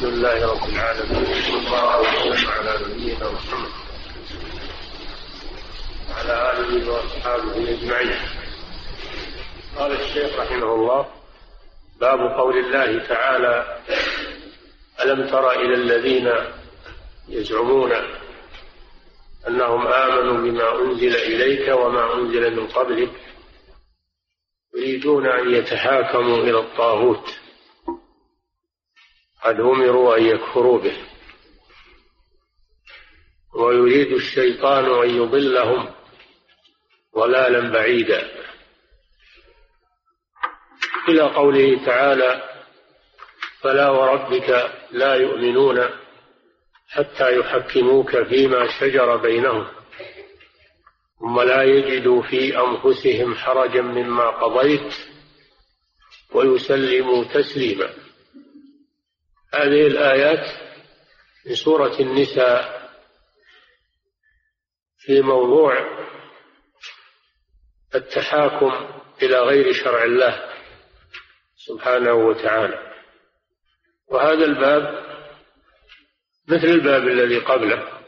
الحمد لله رب العالمين صلى الله وسلم على نبينا محمد. وعلى آله وأصحابه أجمعين. قال الشيخ رحمه الله باب قول الله تعالى ألم تر إلى الذين يزعمون أنهم آمنوا بما أنزل إليك وما أنزل من قبلك يريدون أن يتحاكموا إلى الطاغوت. قد أمروا أن يكفروا به. ويريد الشيطان أن يضلهم ضلالا بعيدا. إلى قوله تعالى فلا وربك لا يؤمنون حتى يحكموك فيما شجر بينهم ثم لا يجدوا في أنفسهم حرجا مما قضيت ويسلموا تسليما. هذه الآيات من سورة النساء في موضوع التحاكم إلى غير شرع الله سبحانه وتعالى. وهذا الباب مثل الباب الذي قبله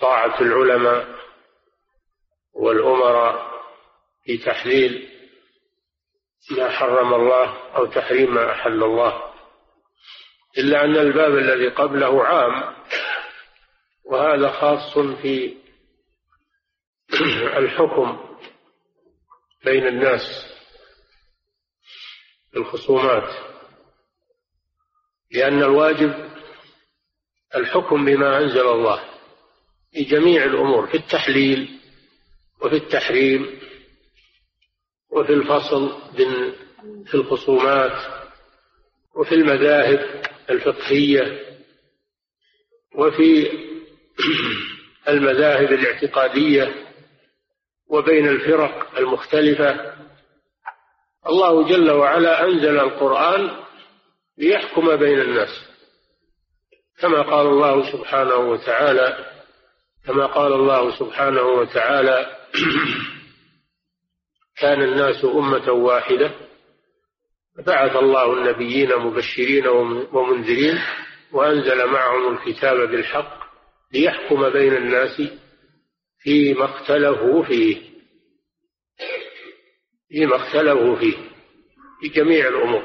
طاعة العلماء والأمراء في تحليل ما حرم الله أو تحريم ما أحل الله. إلا أن الباب الذي قبله عام وهذا خاص في الحكم بين الناس الخصومات لأن الواجب الحكم بما أنزل الله في جميع الأمور في التحليل وفي التحريم وفي الفصل في الخصومات وفي المذاهب. الفقهية وفي المذاهب الاعتقادية وبين الفرق المختلفة الله جل وعلا أنزل القرآن ليحكم بين الناس. كما قال الله سبحانه وتعالى كما قال الله سبحانه وتعالى كان الناس أمة واحدة. بعث الله النبيين مبشرين ومنذرين وأنزل معهم الكتاب بالحق ليحكم بين الناس فيما اختلفوا فيه. فيما اختلفوا فيه في جميع الأمور.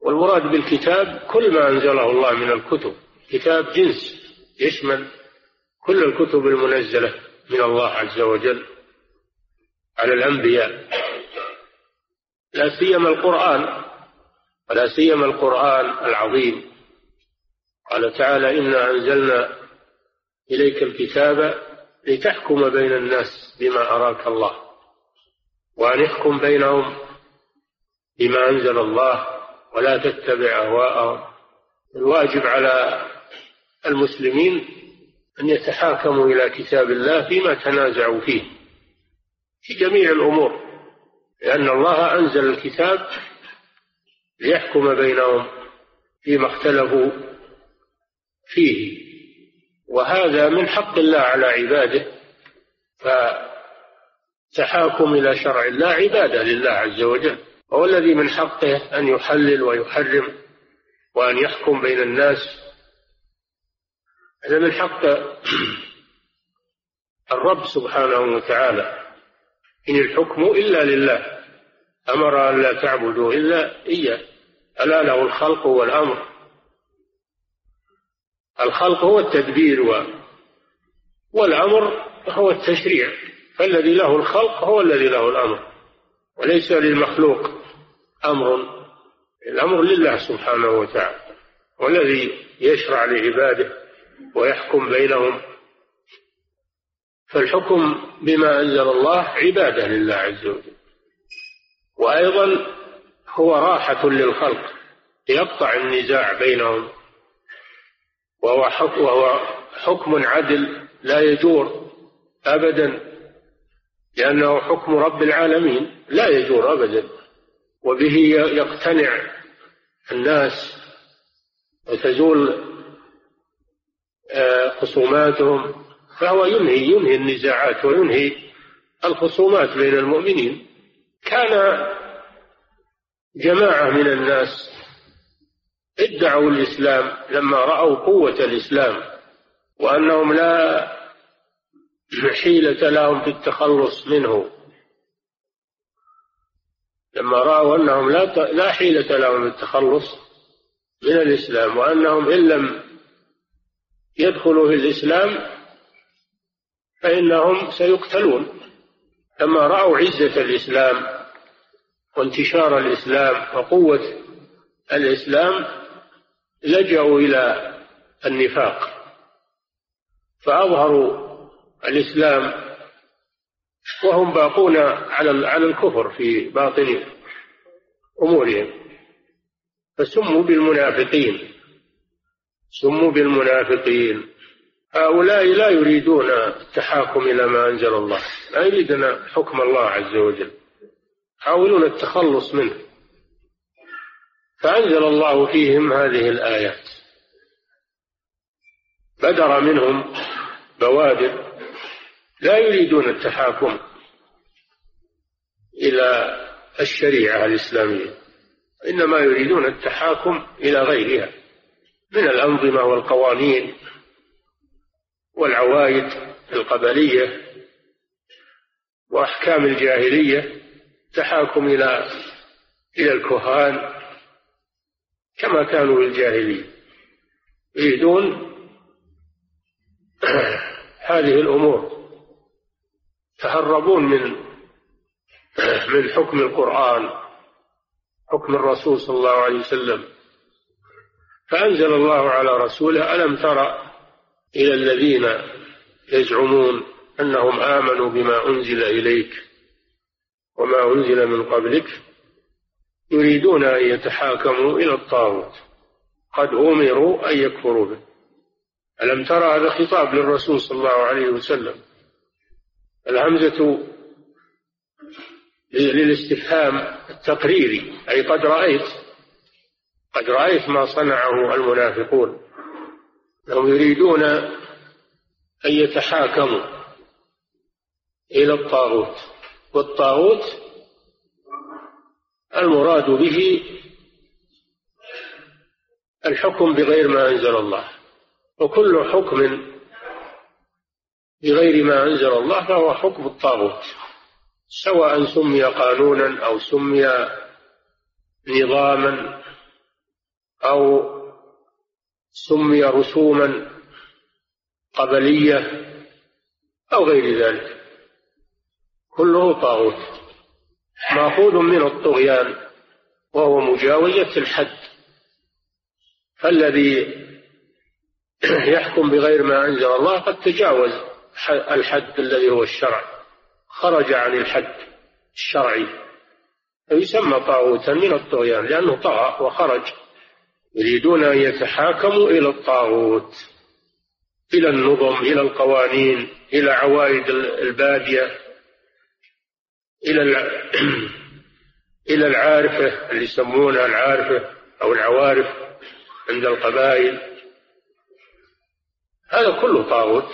والمراد بالكتاب كل ما أنزله الله من الكتب. كتاب جنس يشمل كل الكتب المنزلة من الله عز وجل على الأنبياء. لا سيما القرآن ولا سيما القرآن العظيم. قال تعالى إنا أنزلنا إليك الكتاب لتحكم بين الناس بما أراك الله وأن يحكم بينهم بما أنزل الله ولا تتبع أهواءهم. الواجب على المسلمين أن يتحاكموا إلى كتاب الله فيما تنازعوا فيه في جميع الأمور. لأن الله أنزل الكتاب ليحكم بينهم فيما اختلفوا فيه. وهذا من حق الله على عباده فتحاكم إلى شرع الله عبادة لله عز وجل. وهو الذي من حقه أن يحلل ويحرم وأن يحكم بين الناس. هذا من حق الرب سبحانه وتعالى. إن الحكم إلا لله. أمر أن لا تعبدوا إلا إياه. ألا له الخلق والأمر. الخلق هو التدبير و والأمر هو التشريع. فالذي له الخلق هو الذي له الأمر. وليس للمخلوق أمر. الأمر لله سبحانه وتعالى. والذي يشرع لعباده ويحكم بينهم. فالحكم بما أنزل الله عبادة لله عز وجل. وأيضا هو راحة للخلق يقطع النزاع بينهم. وهو حكم, وهو حكم عدل لا يجور أبدا لأنه حكم رب العالمين لا يجور أبدا. وبه يقتنع الناس وتزول آه، خصوماتهم فهو ينهي ينهي النزاعات وينهي الخصومات بين المؤمنين. كان جماعة من الناس ادعوا الإسلام لما رأوا قوة الإسلام وأنهم لا حيلة لهم في التخلص منه. لما رأوا أنهم لا لا حيلة لهم في التخلص من الإسلام وأنهم إن لم يدخلوا في الإسلام فإنهم سيقتلون. لما رأوا عزة الإسلام وانتشار الإسلام وقوة الإسلام لجأوا إلى النفاق. فأظهروا الإسلام وهم باقون على على الكفر في باطن أمورهم. فسموا بالمنافقين سموا بالمنافقين. هؤلاء لا يريدون التحاكم إلى ما أنزل الله. لا يريدون حكم الله عز وجل. يحاولون التخلص منه. فأنزل الله فيهم هذه الآيات. بدر منهم بوادر لا يريدون التحاكم إلى الشريعة الإسلامية. إنما يريدون التحاكم إلى غيرها. من الأنظمة والقوانين. والعوايد القبلية وأحكام الجاهلية تحاكم إلى إلى الكهان كما كانوا في الجاهلية يريدون هذه الأمور. تهربون من من حكم القرآن حكم الرسول صلى الله عليه وسلم. فأنزل الله على رسوله ألم تر إلى الذين يزعمون أنهم آمنوا بما أنزل إليك وما أنزل من قبلك يريدون أن يتحاكموا إلى الطاغوت. قد أمروا أن يكفروا به. ألم ترى هذا خطاب للرسول صلى الله عليه وسلم؟ الهمزة للاستفهام التقريري أي قد رأيت قد رأيت ما صنعه المنافقون. هم يريدون أن يتحاكموا إلى الطاغوت والطاغوت المراد به الحكم بغير ما أنزل الله. وكل حكم بغير ما أنزل الله فهو حكم الطاغوت سواء سمي قانونا أو سمي نظاما أو سمي رسوما قبلية أو غير ذلك. كله طاغوت. مأخوذ من الطغيان وهو مجاوزة الحد. فالذي يحكم بغير ما أنزل الله قد تجاوز الحد الذي هو الشرع. خرج عن الحد الشرعي. فيسمى طاغوتا من الطغيان لأنه طغى وخرج. يريدون أن يتحاكموا إلى الطاغوت إلى النظم إلى القوانين إلى عوائد البادية إلى إلى العارفة اللي يسمونها العارفة أو العوارف عند القبائل. هذا كله طاغوت.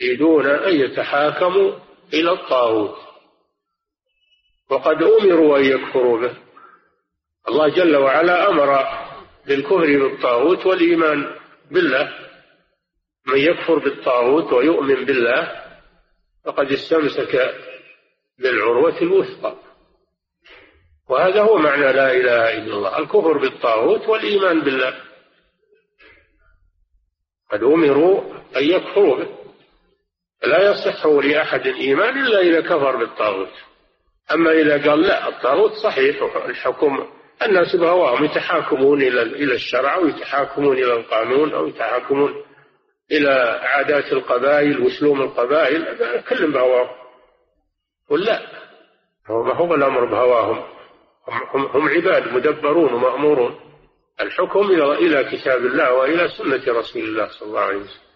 يريدون أن يتحاكموا إلى الطاغوت. وقد أمروا أن يكفروا به. الله جل وعلا أمر بالكفر بالطاغوت والإيمان بالله. من يكفر بالطاغوت ويؤمن بالله فقد استمسك بالعروة الوثقى. وهذا هو معنى لا إله إلا الله. الكفر بالطاغوت والإيمان بالله. قد أمروا أن يكفروا به. لا يصح لأحد إيمان إلا إذا كفر بالطاغوت. أما إذا قال لا الطاغوت صحيح الحكم الناس بهواهم يتحاكمون إلى إلى الشرع أو يتحاكمون إلى القانون أو يتحاكمون إلى عادات القبائل وسلوم القبائل كلهم بهواهم. ولا هو ما هو الأمر بهواهم؟ هم, هم عباد مدبرون ومأمورون. الحكم إلى إلى كتاب الله وإلى سنة رسول الله صلى الله عليه وسلم.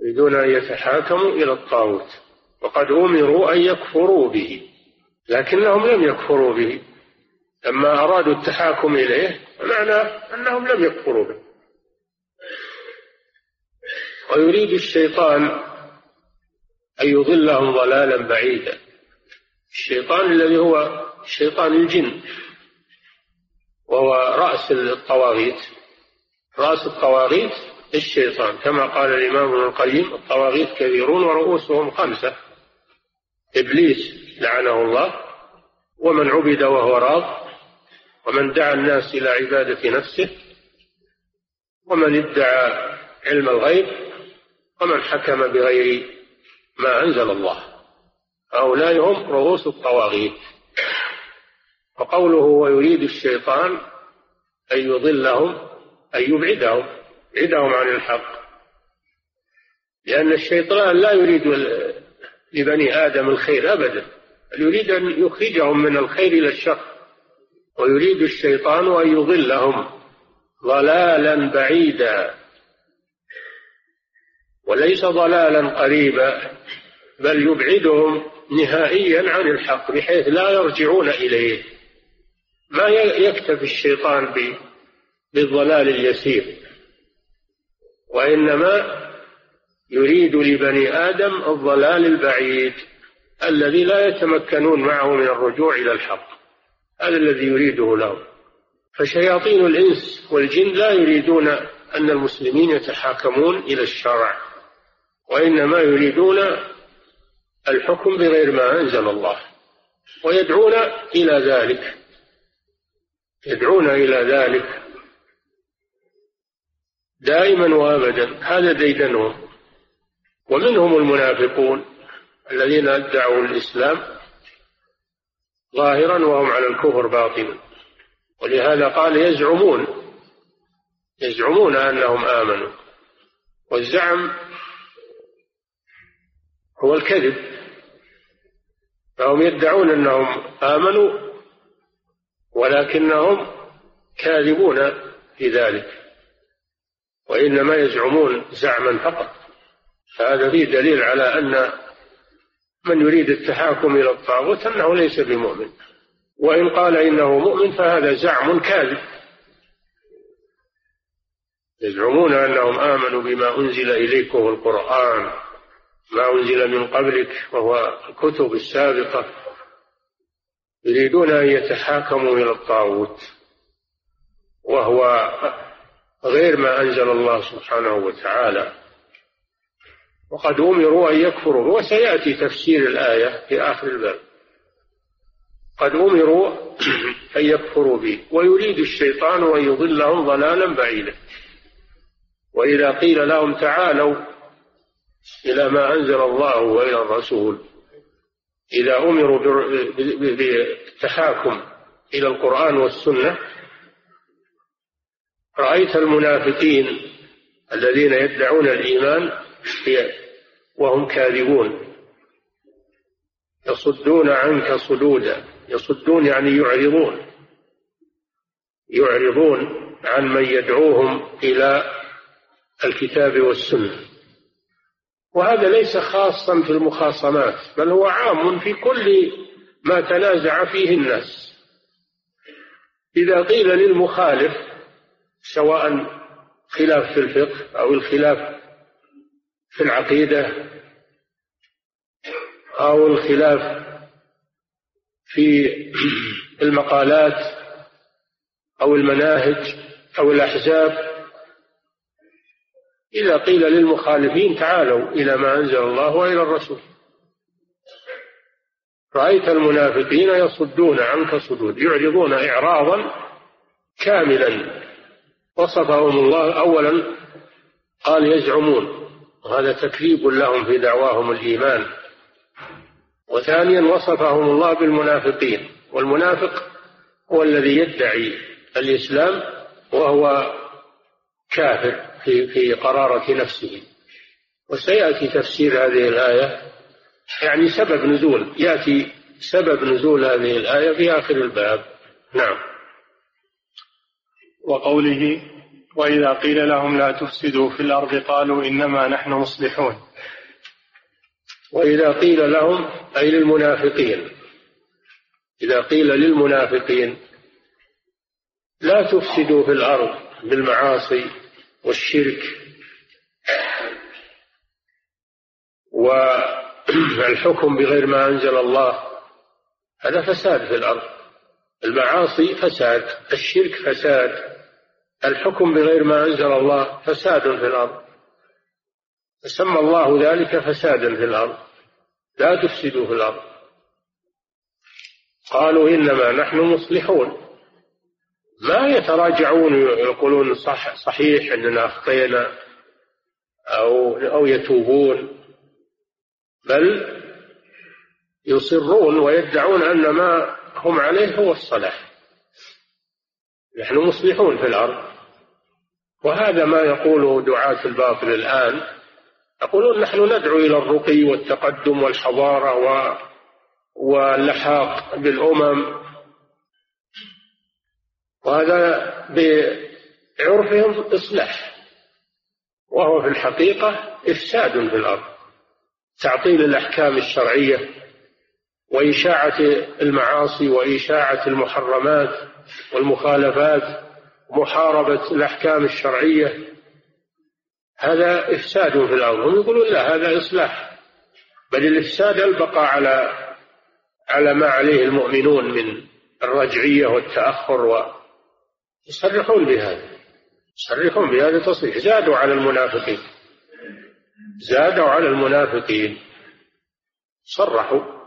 يريدون أن يتحاكموا إلى الطاغوت. وقد أمروا أن يكفروا به لكنهم لم يكفروا به. لما أرادوا التحاكم إليه معنى أنهم لم يكفروا به. ويريد الشيطان أن يضلهم ضلالا بعيدا. الشيطان الذي هو شيطان الجن وهو رأس الطواغيت. رأس الطواغيت الشيطان كما قال الإمام ابن القيم الطواغيت كثيرون ورؤوسهم خمسة. إبليس لعنه الله ومن عبد وهو راض ومن دعا الناس إلى عبادة نفسه ومن ادعى علم الغيب ومن حكم بغير ما أنزل الله. هؤلاء هم رؤوس الطواغيت. وقوله ويريد الشيطان أن يضلهم أن يبعدهم يبعدهم عن الحق. لأن الشيطان لا يريد لبني آدم الخير أبدا يريد أن يخرجهم من الخير إلى الشر. ويريد الشيطان أن يضلهم ضلالا بعيدا. وليس ضلالا قريبا بل يبعدهم نهائيا عن الحق بحيث لا يرجعون إليه. ما يكتفي الشيطان بالضلال اليسير؟ وإنما يريد لبني آدم الضلال البعيد الذي لا يتمكنون معه من الرجوع إلى الحق. هذا الذي يريده لهم. فشياطين الإنس والجن لا يريدون أن المسلمين يتحاكمون إلى الشرع وإنما يريدون الحكم بغير ما أنزل الله ويدعون إلى ذلك. يدعون إلى ذلك. دائما وابدا. هذا ديدنهم. ومنهم المنافقون الذين ادعوا الإسلام ظاهرا وهم على الكفر باطنا ولهذا قال يزعمون يزعمون أنهم آمنوا. والزعم هو الكذب. فهم يدعون أنهم آمنوا ولكنهم كاذبون في ذلك. وإنما يزعمون زعما فقط. فهذا فيه دليل على أن من يريد التحاكم إلى الطاغوت أنه ليس بمؤمن. وإن قال إنه مؤمن فهذا زعم كاذب. يزعمون أنهم آمنوا بما أنزل إليكم القرآن ما أنزل من قبلك وهو الكتب السابقة. يريدون أن يتحاكموا إلى الطاغوت وهو غير ما أنزل الله سبحانه وتعالى. وقد أمروا أن يكفروا. وسيأتي تفسير الآية في آخر الباب. قد أمروا أن يكفروا به ويريد الشيطان أن يضلهم ضلالا بعيدا. وإذا قيل لهم تعالوا إلى ما أنزل الله وإلى الرسول إذا أمروا بالتحاكم إلى القرآن والسنة رأيت المنافقين الذين يدعون الإيمان وهم كاذبون. يصدون عنك صدودا. يصدون يعني يعرضون. يعرضون عن من يدعوهم إلى الكتاب والسنة. وهذا ليس خاصا في المخاصمات بل هو عام في كل ما تنازع فيه الناس. إذا قيل للمخالف سواء خلاف في الفقه أو الخلاف في العقيدة أو الخلاف في المقالات أو المناهج أو الأحزاب. إذا قيل للمخالفين تعالوا إلى ما أنزل الله وإلى الرسول. رأيت المنافقين يصدون عنك صدود يعرضون إعراضا كاملا. وصفهم الله أولا قال يزعمون. وهذا تكذيب لهم في دعواهم الإيمان. وثانيا وصفهم الله بالمنافقين. والمنافق هو الذي يدعي الإسلام وهو كافر في في قرارة نفسه. وسيأتي تفسير هذه الآية. يعني سبب نزول. يأتي سبب نزول هذه الآية في آخر الباب. نعم. وقوله وإذا قيل لهم لا تفسدوا في الأرض قالوا إنما نحن مصلحون. وإذا قيل لهم أي للمنافقين. إذا قيل للمنافقين لا تفسدوا في الأرض بالمعاصي والشرك. والحكم بغير ما أنزل الله هذا فساد في الأرض. المعاصي فساد الشرك فساد. الحكم بغير ما أنزل الله فساد في الأرض. فسمى الله ذلك فسادا في الأرض. لا تفسدوا في الأرض. قالوا إنما نحن مصلحون. ما يتراجعون يقولون صح صحيح أننا أخطينا أو أو يتوبون. بل يصرون ويدعون أن ما هم عليه هو الصلاح. نحن مصلحون في الأرض. وهذا ما يقوله دعاة الباطل الآن. يقولون نحن ندعو إلى الرقي والتقدم والحضارة و واللحاق بالأمم. وهذا بعرفهم إصلاح. وهو في الحقيقة إفساد في الأرض. تعطيل الأحكام الشرعية وإشاعة المعاصي وإشاعة المحرمات والمخالفات ومحاربة الأحكام الشرعية هذا إفساد في الأرض. هم يقولون لا هذا إصلاح. بل الإفساد البقاء على على ما عليه المؤمنون من الرجعية والتأخر و. يصرحون بهذا يصرحون بهذا تصريح زادوا على المنافقين زادوا على المنافقين. صرحوا.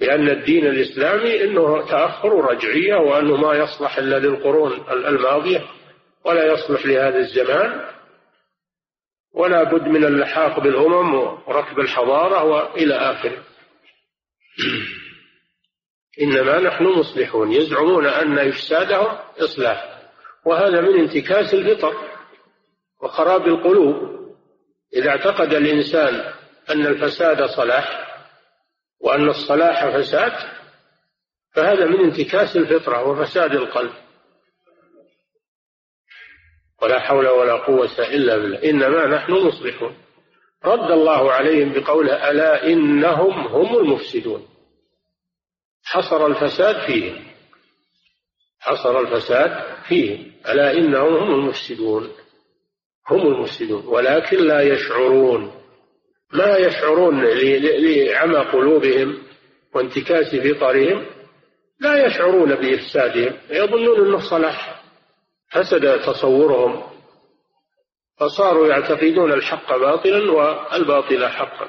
بأن الدين الإسلامي أنه تأخر ورجعية وأنه ما يصلح إلا للقرون الماضية ولا يصلح لهذا الزمان ولا بد من اللحاق بالأمم وركب الحضارة وإلى آخره. إنما نحن مصلحون يزعمون أن إفسادهم إصلاح وهذا من انتكاس الفطر وخراب القلوب. إذا اعتقد الإنسان أن الفساد صلاح وأن الصلاح فساد فهذا من انتكاس الفطرة وفساد القلب. ولا حول ولا قوة إلا بالله. إنما نحن مصلحون. رد الله عليهم بقوله ألا إنهم هم المفسدون. حصر الفساد فيهم. حصر الفساد فيهم. ألا إنهم هم المفسدون. هم المفسدون. ولكن لا يشعرون. ما يشعرون لعمى قلوبهم وانتكاس فطرهم لا يشعرون بإفسادهم يظنون أنه صلاح. فسد تصورهم. فصاروا يعتقدون الحق باطلا والباطل حقا.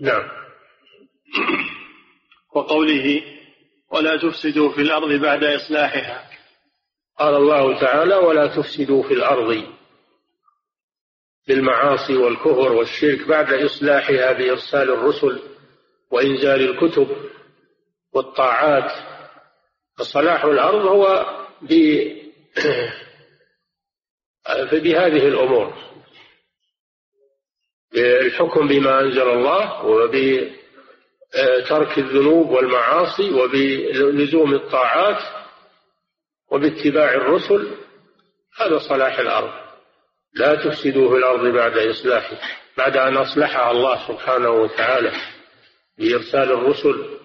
نعم. وقوله ولا تفسدوا في الأرض بعد إصلاحها. قال الله تعالى ولا تفسدوا في الأرض. بالمعاصي والكفر والشرك بعد إصلاحها بإرسال الرسل وإنزال الكتب والطاعات. فصلاح الأرض هو بهذه الأمور. بالحكم بما أنزل الله وبترك الذنوب والمعاصي وبلزوم الطاعات وباتباع الرسل هذا صلاح الأرض. لا تفسدوا في الأرض بعد إصلاحها بعد أن أصلحها الله سبحانه وتعالى بإرسال الرسل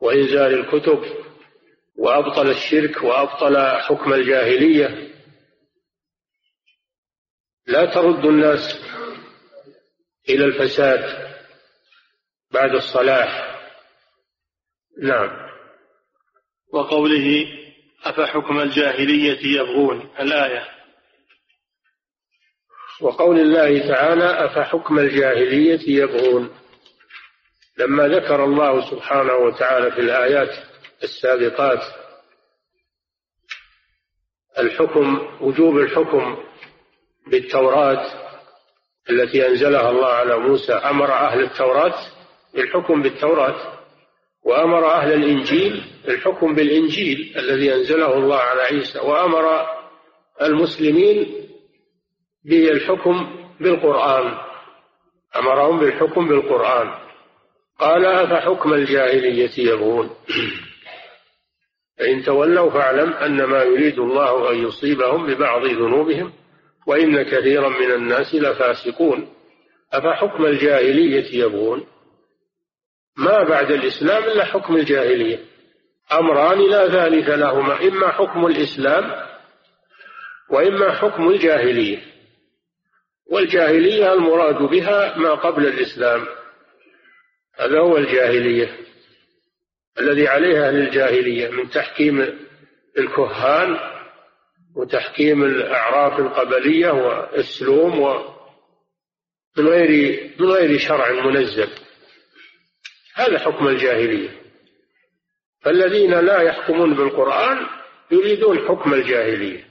وإنزال الكتب وأبطل الشرك وأبطل حكم الجاهلية. لا ترد الناس إلى الفساد بعد الصلاح. نعم. وقوله أفحكم الجاهلية يبغون الآية. وقول الله تعالى أفحكم الجاهلية يبغون؟ لما ذكر الله سبحانه وتعالى في الآيات السابقات الحكم وجوب الحكم بالتوراة التي أنزلها الله على موسى أمر أهل التوراة بالحكم بالتوراة وأمر أهل الإنجيل الحكم بالإنجيل الذي أنزله الله على عيسى وأمر المسلمين بالحكم بالقرآن. أمرهم بالحكم بالقرآن. قال أفحكم الجاهلية يبغون؟ فإن تولوا فاعلم أن ما يريد الله أن يصيبهم ببعض ذنوبهم وإن كثيرا من الناس لفاسقون. أفحكم الجاهلية يبغون؟ ما بعد الإسلام إلا حكم الجاهلية. أمران لا ثالث لهما إما حكم الإسلام وإما حكم الجاهلية. والجاهلية المراد بها ما قبل الإسلام. هذا هو الجاهلية الذي عليه أهل الجاهلية من تحكيم الكهان وتحكيم الأعراف القبلية والسلوم من غير من غير شرع منزل. هذا حكم الجاهلية. فالذين لا يحكمون بالقرآن يريدون حكم الجاهلية.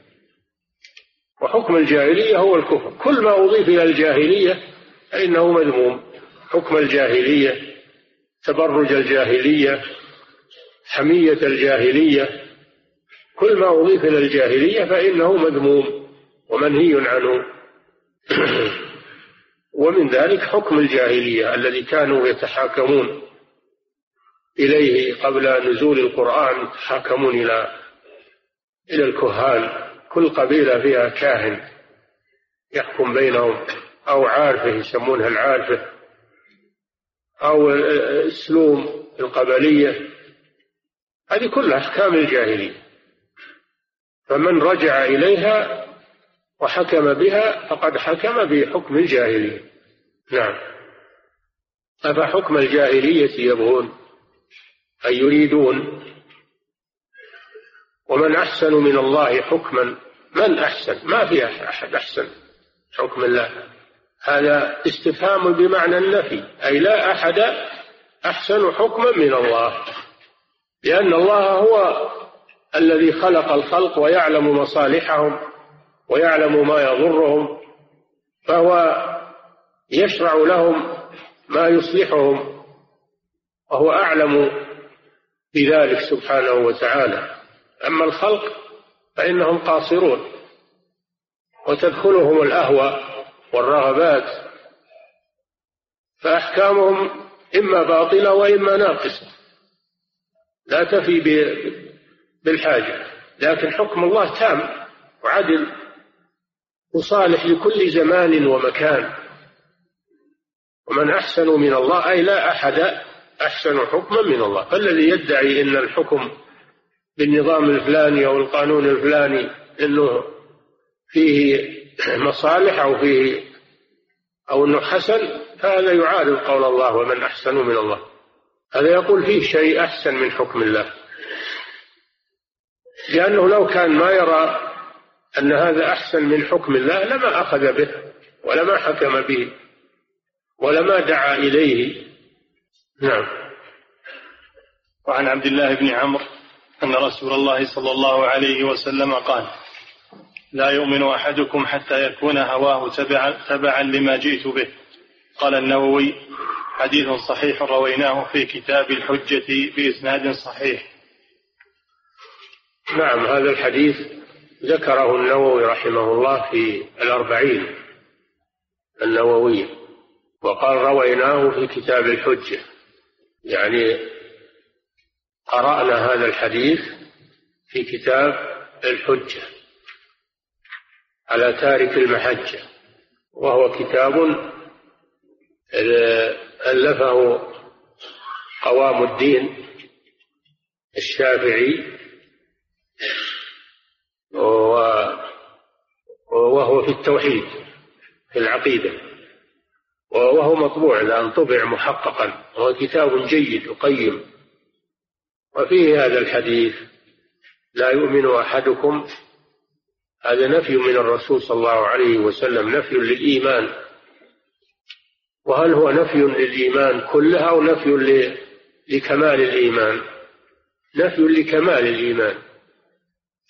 وحكم الجاهلية هو الكفر. كل ما أضيف إلى الجاهلية فإنه مذموم. حكم الجاهلية تبرج الجاهلية حمية الجاهلية. كل ما أضيف إلى الجاهلية فإنه مذموم ومنهي عنه. ومن ذلك حكم الجاهلية الذي كانوا يتحاكمون إليه قبل نزول القرآن يتحاكمون إلى إلى الكهان. كل قبيلة فيها كاهن يحكم بينهم أو عارفة يسمونها العارفة أو السلوم القبلية. هذه كلها أحكام الجاهلية. فمن رجع إليها وحكم بها فقد حكم بحكم الجاهلية. نعم. أفحكم الجاهلية يبغون أي يريدون؟ ومن أحسن من الله حكما من أحسن؟ ما في أحد أحسن حكم الله. هذا استفهام بمعنى النفي أي لا أحد أحسن حكما من الله لأن الله هو الذي خلق الخلق ويعلم مصالحهم ويعلم ما يضرهم فهو يشرع لهم ما يصلحهم وهو أعلم بذلك سبحانه وتعالى. أما الخلق فإنهم قاصرون وتدخلهم الأهوى والرغبات فأحكامهم إما باطلة وإما ناقصة. لا تفي بالحاجة لكن حكم الله تام وعدل وصالح لكل زمان ومكان. ومن أحسن من الله أي لا أحد أحسن حكما من الله. فالذي يدعي أن الحكم بالنظام الفلاني أو القانون الفلاني أنه فيه مصالح أو فيه أو أنه حسن فهذا يعارض قول الله ومن أحسن من الله. هذا يقول فيه شيء أحسن من حكم الله. لأنه لو كان ما يرى أن هذا أحسن من حكم الله لما أخذ به ولما حكم به ولما دعا إليه. نعم. وعن عبد الله بن عمرو أن رسول الله صلى الله عليه وسلم قال لا يؤمن أحدكم حتى يكون هواه تبعا, تبعا لما جئت به. قال النووي حديث صحيح رويناه في كتاب الحجة بإسناد صحيح. نعم هذا الحديث ذكره النووي رحمه الله في الأربعين النووية وقال رويناه في كتاب الحجة. يعني قرأنا هذا الحديث في كتاب الحجة على تارك المحجة وهو كتاب ألفه قوام الدين الشافعي وهو في التوحيد في العقيدة وهو مطبوع الآن طبع محققا وهو كتاب جيد وقيم. وفيه هذا الحديث لا يؤمن أحدكم هذا نفي من الرسول صلى الله عليه وسلم نفي للإيمان. وهل هو نفي للإيمان كلها أو نفي لكمال الإيمان؟ نفي لكمال الإيمان.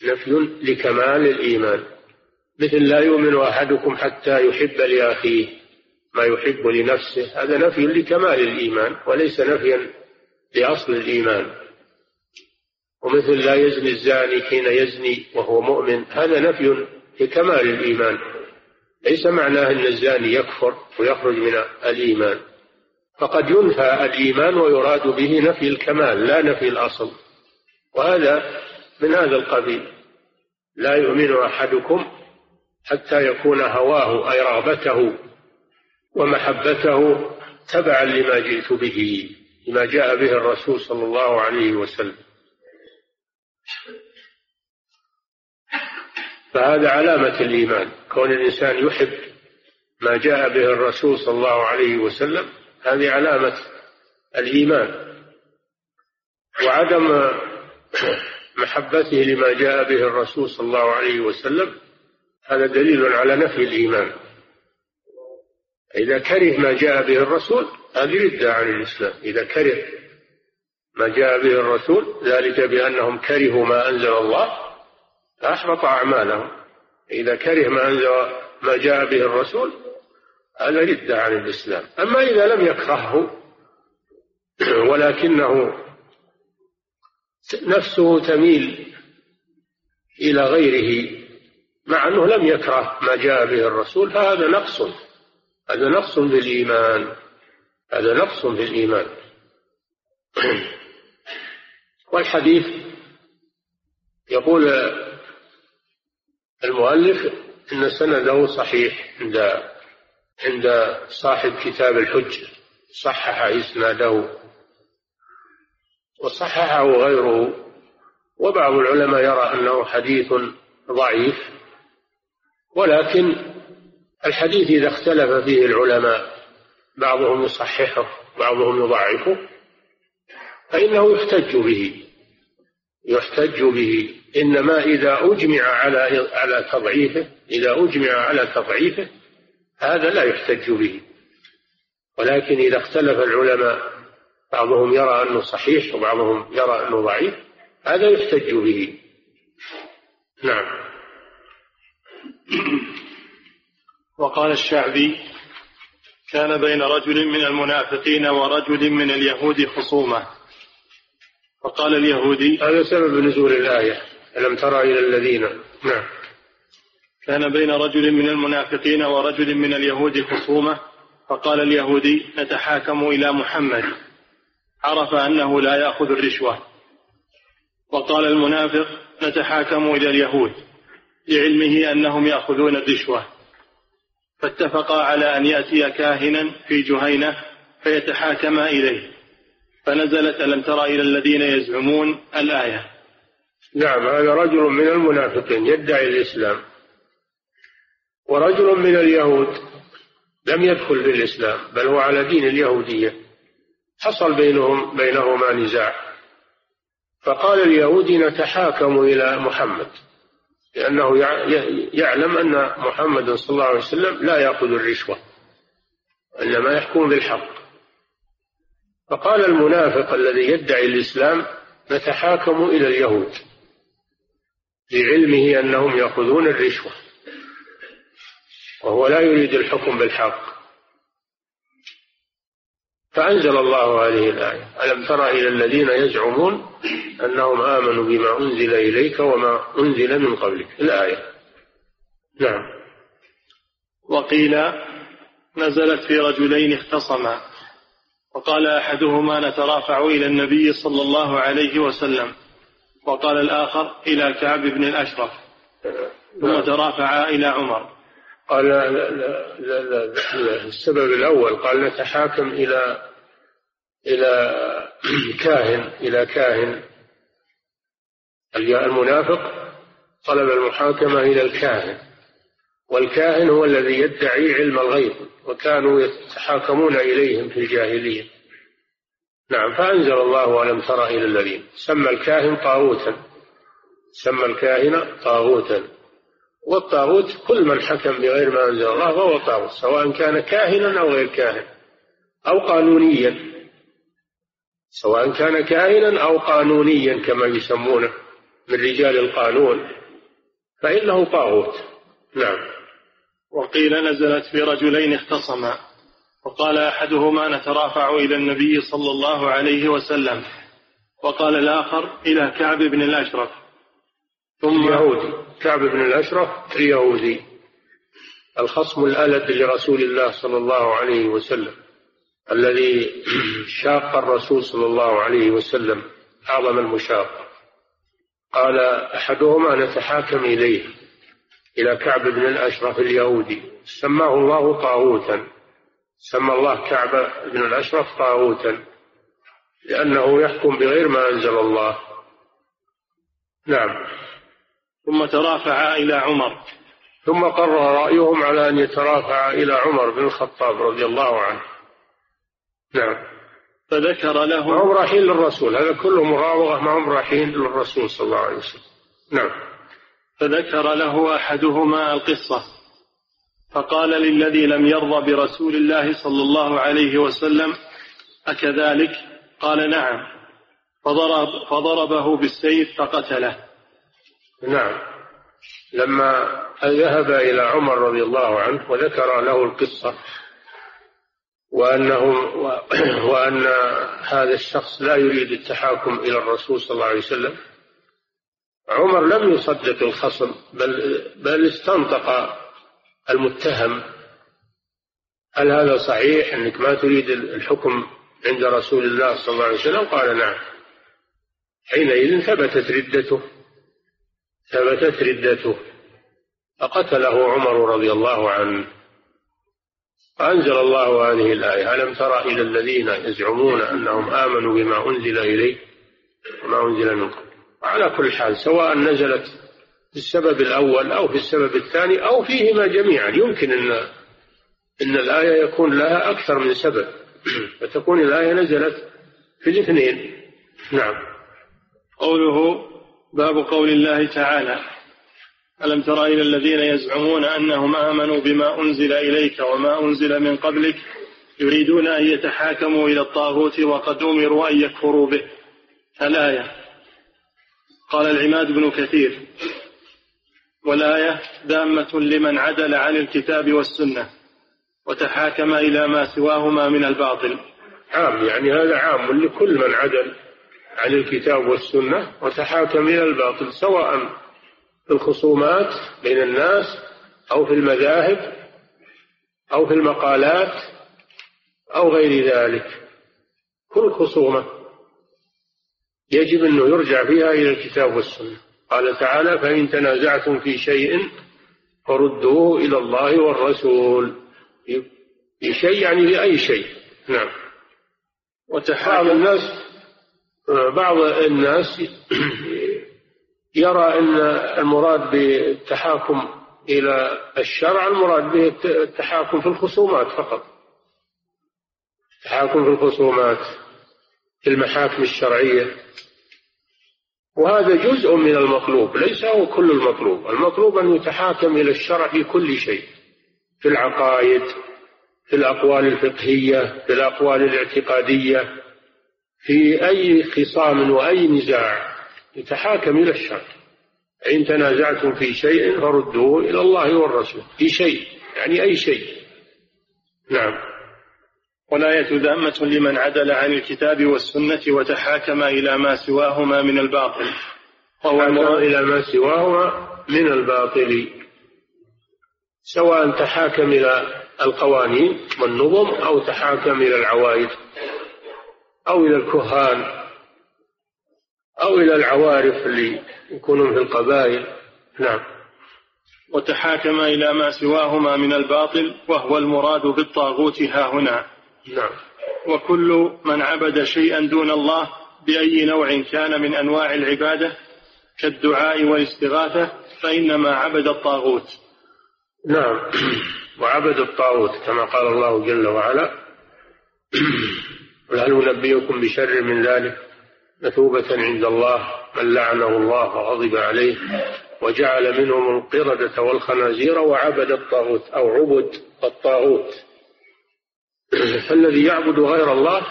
نفي لكمال الإيمان. مثل لا يؤمن أحدكم حتى يحب لأخيه ما يحب لنفسه هذا نفي لكمال الإيمان وليس نفيا لأصل الإيمان. ومثل لا يزني الزاني حين يزني وهو مؤمن هذا نفي لكمال الإيمان. ليس معناه أن الزاني يكفر ويخرج من الإيمان. فقد ينفى الإيمان ويراد به نفي الكمال لا نفي الأصل. وهذا من هذا القبيل. لا يؤمن أحدكم حتى يكون هواه أي رغبته ومحبته تبعا لما جئت به لما جاء به الرسول صلى الله عليه وسلم. فهذا علامة الإيمان. كون الإنسان يحب ما جاء به الرسول صلى الله عليه وسلم هذه علامة الإيمان. وعدم محبته لما جاء به الرسول صلى الله عليه وسلم هذا دليل على نفي الإيمان. إذا كره ما جاء به الرسول هذه ردة عن الإسلام. إذا كره ما جاء به الرسول ذلك بأنهم كرهوا ما أنزل الله فأحبط أعمالهم. إذا كره ما أنزل ما جاء به الرسول هذا ردة عن الإسلام. أما إذا لم يكرهه ولكنه نفسه تميل إلى غيره مع أنه لم يكره ما جاء به الرسول فهذا نقص. هذا نقص في الإيمان. هذا نقص في الإيمان. والحديث يقول المؤلف إن سنده صحيح عند عند صاحب كتاب الحج. صحح إسناده وصححه غيره. وبعض العلماء يرى أنه حديث ضعيف. ولكن الحديث إذا اختلف فيه العلماء بعضهم يصححه بعضهم يضعفه فإنه يحتج به. يحتج به. إنما إذا أجمع على على تضعيفه إذا أجمع على تضعيفه هذا لا يحتج به. ولكن إذا اختلف العلماء بعضهم يرى أنه صحيح وبعضهم يرى أنه ضعيف هذا يحتج به. نعم. وقال الشعبي كان بين رجل من المنافقين ورجل من اليهود خصومة. فقال اليهودي هذا سبب نزول الآية. ألم ترى إلى الذين؟ نعم. كان بين رجل من المنافقين ورجل من اليهود خصومة فقال اليهودي نتحاكم إلى محمد. عرف أنه لا يأخذ الرشوة. وقال المنافق نتحاكم إلى اليهود لعلمه أنهم يأخذون الرشوة. فاتفقا على أن يأتي كاهنا في جهينة فيتحاكما إليه. فنزلت ألم ترى إلى الذين يزعمون الآية؟ نعم هذا رجل من المنافقين يدعي الإسلام. ورجل من اليهود لم يدخل في الإسلام بل هو على دين اليهودية. حصل بينهم بينهما نزاع. فقال اليهودي نتحاكم إلى محمد لأنه يعلم أن محمد صلى الله عليه وسلم لا يأخذ الرشوة إنما يحكم بالحق. فقال المنافق الذي يدعي الإسلام نتحاكم إلى اليهود لعلمه أنهم يأخذون الرشوة وهو لا يريد الحكم بالحق. فأنزل الله هذه الآية. ألم تر إلى الذين يزعمون أنهم آمنوا بما أنزل إليك وما أنزل من قبلك؟ الآية. نعم. وقيل نزلت في رجلين اختصما. وقال أحدهما نترافع إلى النبي صلى الله عليه وسلم. وقال الآخر إلى كعب بن الأشرف. ثم نعم. ترافعا إلى عمر. قال لا لا لا لا السبب الأول قال نتحاكم إلى إلى كاهن إلى كاهن. المنافق طلب المحاكمة إلى الكاهن. والكاهن هو الذي يدعي علم الغيب وكانوا يتحاكمون إليهم في الجاهلية. نعم فأنزل الله ألم ترى إلى الذين. سمى الكاهن طاغوتا. سمى الكاهن طاغوتا. والطاغوت كل من حكم بغير ما أنزل الله فهو طاغوت سواء كان كاهنا أو غير كاهن أو قانونيا. سواء كان كاهنا أو قانونيا كما يسمونه من رجال القانون فإنه طاغوت. نعم. وقيل نزلت في رجلين اختصما. وقال أحدهما نترافع إلى النبي صلى الله عليه وسلم. وقال الآخر إلى كعب بن الأشرف. ثم يهودي. كعب بن الأشرف اليهودي. الخصم الألد لرسول الله صلى الله عليه وسلم. الذي شاق الرسول صلى الله عليه وسلم. أعظم المشاق. قال أحدهما نتحاكم إليه. إلى كعب بن الأشرف اليهودي. سماه الله طاغوتا. سمى الله كعب بن الأشرف طاغوتا. لأنه يحكم بغير ما أنزل الله. نعم. ثم ترافع إلى عمر. ثم قرر رأيهم على أن يترافع إلى عمر بن الخطاب رضي الله عنه. نعم. فذكر له ما هم رايحين للرسول. هذا كله مراوغة ما هم رايحين للرسول صلى الله عليه وسلم. نعم. فذكر له أحدهما القصة فقال للذي لم يرضى برسول الله صلى الله عليه وسلم أكذلك؟ قال نعم. فضرب فضربه بالسيف فقتله. نعم. لما ذهب إلى عمر رضي الله عنه وذكر له القصة وأنه وأن هذا الشخص لا يريد التحاكم إلى الرسول صلى الله عليه وسلم عمر لم يصدق الخصم بل بل استنطق المتهم. هل هذا صحيح أنك ما تريد الحكم عند رسول الله صلى الله عليه وسلم؟ قال نعم. حينئذ ثبتت ردته. ثبتت ردته. فقتله عمر رضي الله عنه. فأنزل الله هذه الآية ألم ترى إلى الذين يزعمون أنهم آمنوا بما أنزل إليه وما أنزل من قبل على كل حال سواء نزلت في السبب الأول أو في السبب الثاني أو فيهما جميعا. يمكن أن أن الآية يكون لها أكثر من سبب. فتكون الآية نزلت في الاثنين. نعم. قوله باب قول الله تعالى ألم تر إلى الذين يزعمون أنهم آمنوا بما أنزل إليك وما أنزل من قبلك يريدون أن يتحاكموا إلى الطاغوت وقد أمروا أن يكفروا به. الآية قال العماد بن كثير والآية دامة لمن عدل عن الكتاب والسنة وتحاكم إلى ما سواهما من الباطل. عام يعني هذا عام لكل من عدل عن الكتاب والسنة وتحاكم إلى الباطل سواء في الخصومات بين الناس أو في المذاهب أو في المقالات أو غير ذلك. كل خصومة. يجب أنه يرجع فيها إلى الكتاب والسنة. قال تعالى فإن تنازعتم في شيء فردوه إلى الله والرسول. في شيء يعني في أي شيء. نعم. بعض الناس بعض الناس يرى أن المراد بالتحاكم إلى الشرع المراد به التحاكم في الخصومات فقط. التحاكم في الخصومات. في المحاكم الشرعية. وهذا جزء من المطلوب ليس هو كل المطلوب. المطلوب أن يتحاكم إلى الشرع في كل شيء في العقائد في الأقوال الفقهية في الأقوال الاعتقادية في أي خصام وأي نزاع. يتحاكم إلى الشرع. إن تنازعتم في شيء فردوه إلى الله والرسول. في شيء يعني أي شيء. نعم. والآية ذامة لمن عدل عن الكتاب والسنة وتحاكم إلى ما سواهما من الباطل. وهو إلى ما سواهما من الباطل. سواء تحاكم إلى القوانين والنظم أو تحاكم إلى العوائد أو إلى الكهان أو إلى العوارف اللي يكونون في القبائل. نعم. وتحاكم إلى ما سواهما من الباطل وهو المراد بالطاغوت ها هنا. نعم. وكل من عبد شيئا دون الله بأي نوع كان من أنواع العبادة كالدعاء والاستغاثة فإنما عبد الطاغوت. نعم. وعبد الطاغوت كما قال الله جل وعلا قل هل ننبئكم بشر من ذلك مثوبة عند الله من لعنه الله وغضب عليه وجعل منهم القردة والخنازير وعبد الطاغوت أو عبد الطاغوت. فالذي يعبد غير الله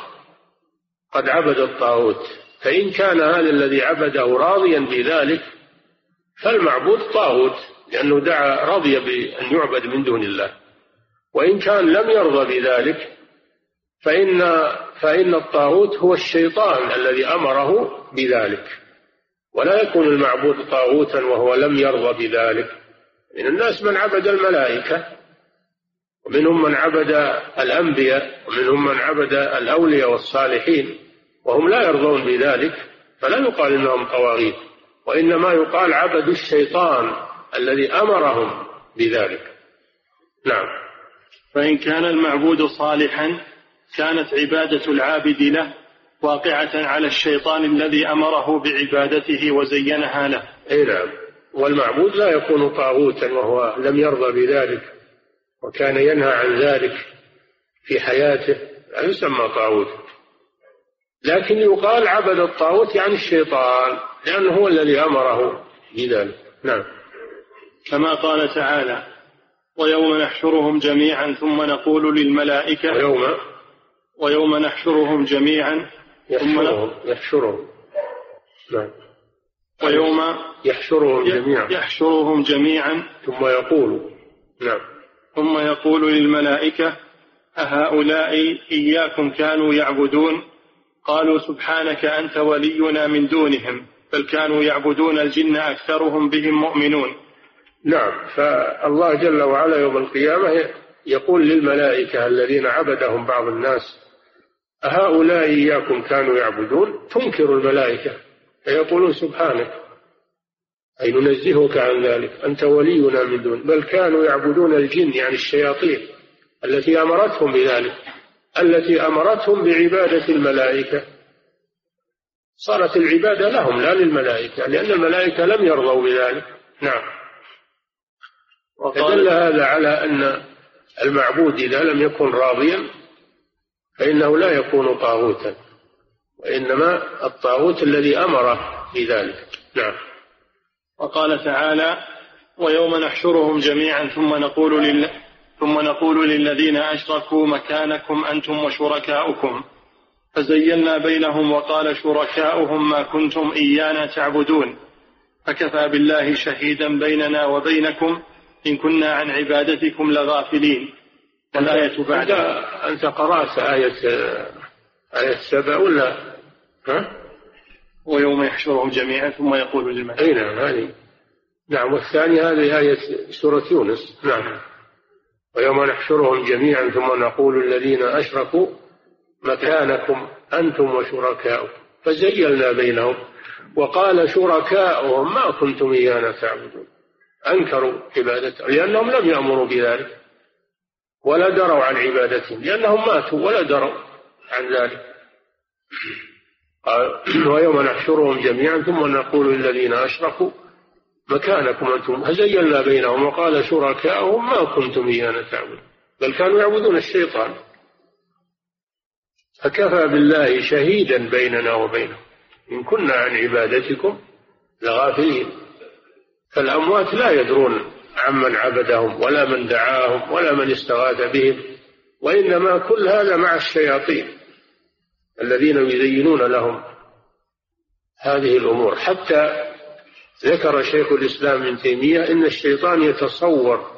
قد عبد الطاغوت. فإن كان هذا الذي عبده راضيا بذلك فالمعبود طاغوت لأنه دعا رضي بأن يعبد من دون الله. وإن كان لم يرضى بذلك فإن فإن الطاغوت هو الشيطان الذي أمره بذلك. ولا يكون المعبود طاغوتا وهو لم يرضى بذلك. من الناس من عبد الملائكة. ومنهم من عبد الأنبياء ومنهم من عبد الأولياء والصالحين وهم لا يرضون بذلك فلا يقال إنهم طواغيت وإنما يقال عبدوا الشيطان الذي أمرهم بذلك. نعم. فإن كان المعبود صالحا كانت عبادة العابد له واقعة على الشيطان الذي أمره بعبادته وزينها له. أي نعم. والمعبود لا يكون طاغوتا وهو لم يرضى بذلك. وكان ينهى عن ذلك في حياته لا يسمى طاغوت لكن يقال عبد الطاغوت يعني الشيطان لأنه هو الذي أمره بذلك. نعم. كما قال تعالى ويوم نحشرهم جميعا ثم نقول للملائكة ويوم؟ ويوم نحشرهم جميعا يحشرهم يحشرهم. نعم. ويوم يحشرهم جميعا. يحشرهم جميعا ثم يقول. نعم. ثم يقول للملائكة أهؤلاء إياكم كانوا يعبدون؟ قالوا سبحانك أنت ولينا من دونهم بل كانوا يعبدون الجن أكثرهم بهم مؤمنون. نعم فالله جل وعلا يوم القيامة يقول للملائكة الذين عبدهم بعض الناس أهؤلاء إياكم كانوا يعبدون؟ تنكر الملائكة فيقولون سبحانك. أي ننزهك عن ذلك. أنت ولينا من دون بل كانوا يعبدون الجن يعني الشياطين التي أمرتهم بذلك التي أمرتهم بعبادة الملائكة. صارت العبادة لهم لا للملائكة لأن الملائكة لم يرضوا بذلك. نعم. ودل هذا على أن المعبود إذا لم يكن راضيا فإنه لا يكون طاغوتا وإنما الطاغوت الذي أمره بذلك. نعم. وقال تعالى ويوم نحشرهم جميعا ثم نقول لل... ثم نقول للذين أشركوا مكانكم أنتم وشركاؤكم. فزيلنا بينهم وقال شركاؤهم ما كنتم إيانا تعبدون. فكفى بالله شهيدا بيننا وبينكم إن كنا عن عبادتكم لغافلين الآية بعد. أنت قرأت آية آية سبع ولا؟ ها؟ ويوم يحشرهم جميعا ثم يقول للملائكة أي نعم هذه نعم والثانية هذه آية سورة يونس. نعم. ويوم نحشرهم جميعا ثم نقول الذين أشركوا مكانكم أنتم وشركاؤكم. فزيلنا بينهم وقال شركاؤهم ما كنتم إيانا تعبدون. أنكروا عبادته لأنهم لم يأمروا بذلك ولا دروا عن عبادتهم لأنهم ماتوا ولا دروا عن ذلك. ويوم نحشرهم جميعا ثم نقول للذين أشركوا مكانكم أنتم. فزينا بينهم وقال شركاؤهم ما كنتم إيانا تعبدون بل كانوا يعبدون الشيطان. فكفى بالله شهيدا بيننا وبينهم إن كنا عن عبادتكم لغافلين. فالأموات لا يدرون عمن عبدهم ولا من دعاهم ولا من استغاث بهم وإنما كل هذا مع الشياطين. الذين يزينون لهم هذه الأمور. حتى ذكر شيخ الإسلام ابن تيمية إن الشيطان يتصور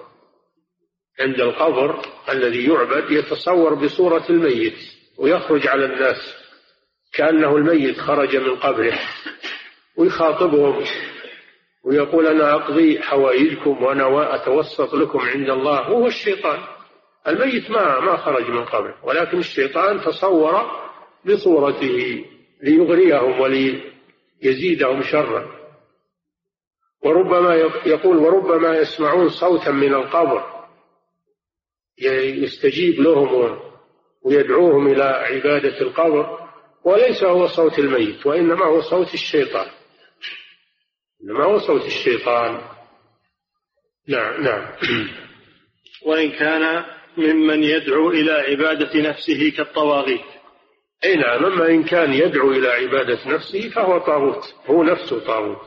عند القبر الذي يعبد يتصور بصورة الميت ويخرج على الناس كأنه الميت خرج من قبره ويخاطبهم ويقول أنا أقضي حوائجكم وأنا أتوسط لكم عند الله. وهو الشيطان. الميت ما ما خرج من قبره ولكن الشيطان تصور بصورته ليغريهم وليزيدهم شرا. وربما يقول وربما يسمعون صوتا من القبر يستجيب لهم ويدعوهم إلى عبادة القبر وليس هو صوت الميت وإنما هو صوت الشيطان. إنما هو صوت الشيطان. نعم نعم. وإن كان ممن يدعو إلى عبادة نفسه كالطواغيت. أي نعم أما إن كان يدعو إلى عبادة نفسه فهو طاغوت هو نفسه طاغوت.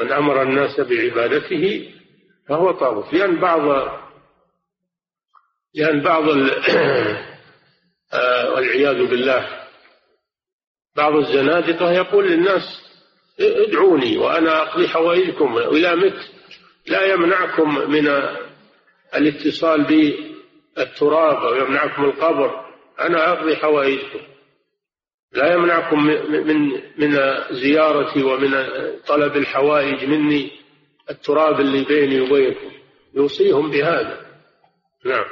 من أمر الناس بعبادته فهو طاغوت. لأن بعض لأن بعض آه، والعياذ بالله بعض الزنادقة يقول للناس ادعوني وأنا أقضي حوائجكم إلى مت لا يمنعكم من الاتصال بالتراب أو يمنعكم القبر. أنا أقضي حوائجكم. لا يمنعكم من من زيارتي ومن طلب الحوائج مني التراب اللي بيني وبينكم. يوصيهم بهذا. نعم.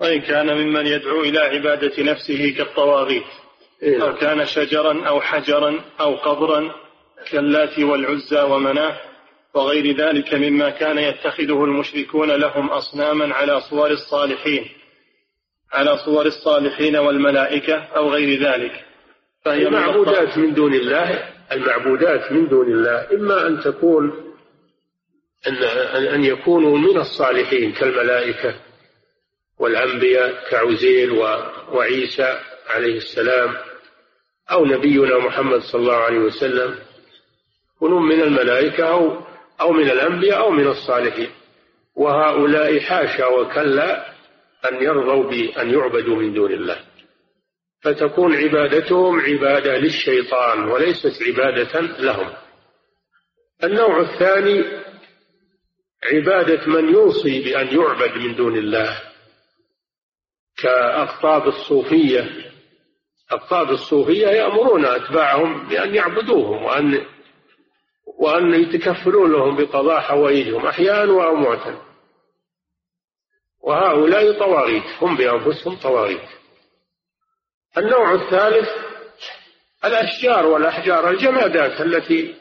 وإن كان ممن يدعو إلى عبادة نفسه كالطواغيت إيه. أو كان شجرا أو حجرا أو قبرا كاللات والعزى ومناه وغير ذلك مما كان يتخذه المشركون لهم أصناما على صور الصالحين. على صور الصالحين والملائكة أو غير ذلك. فهي المعبودات من دون الله المعبودات من دون الله إما أن تكون أن أن يكونوا من الصالحين كالملائكة والأنبياء كعزير وعيسى عليه السلام أو نبينا محمد صلى الله عليه وسلم يكونون من الملائكة أو أو من الأنبياء أو من الصالحين. وهؤلاء حاشا وكلا أن يرضوا بأن يعبدوا من دون الله. فتكون عبادتهم عبادة للشيطان وليست عبادة لهم. النوع الثاني عبادة من يوصي بأن يعبد من دون الله كأقطاب الصوفية. أقطاب الصوفية يأمرون أتباعهم بأن يعبدوهم وأن وأن يتكفلون لهم بقضاء حوائجهم أحياء وأمواتا. وهؤلاء طواغيت هم بأنفسهم طواغيت. النوع الثالث الأشجار والأحجار الجمادات التي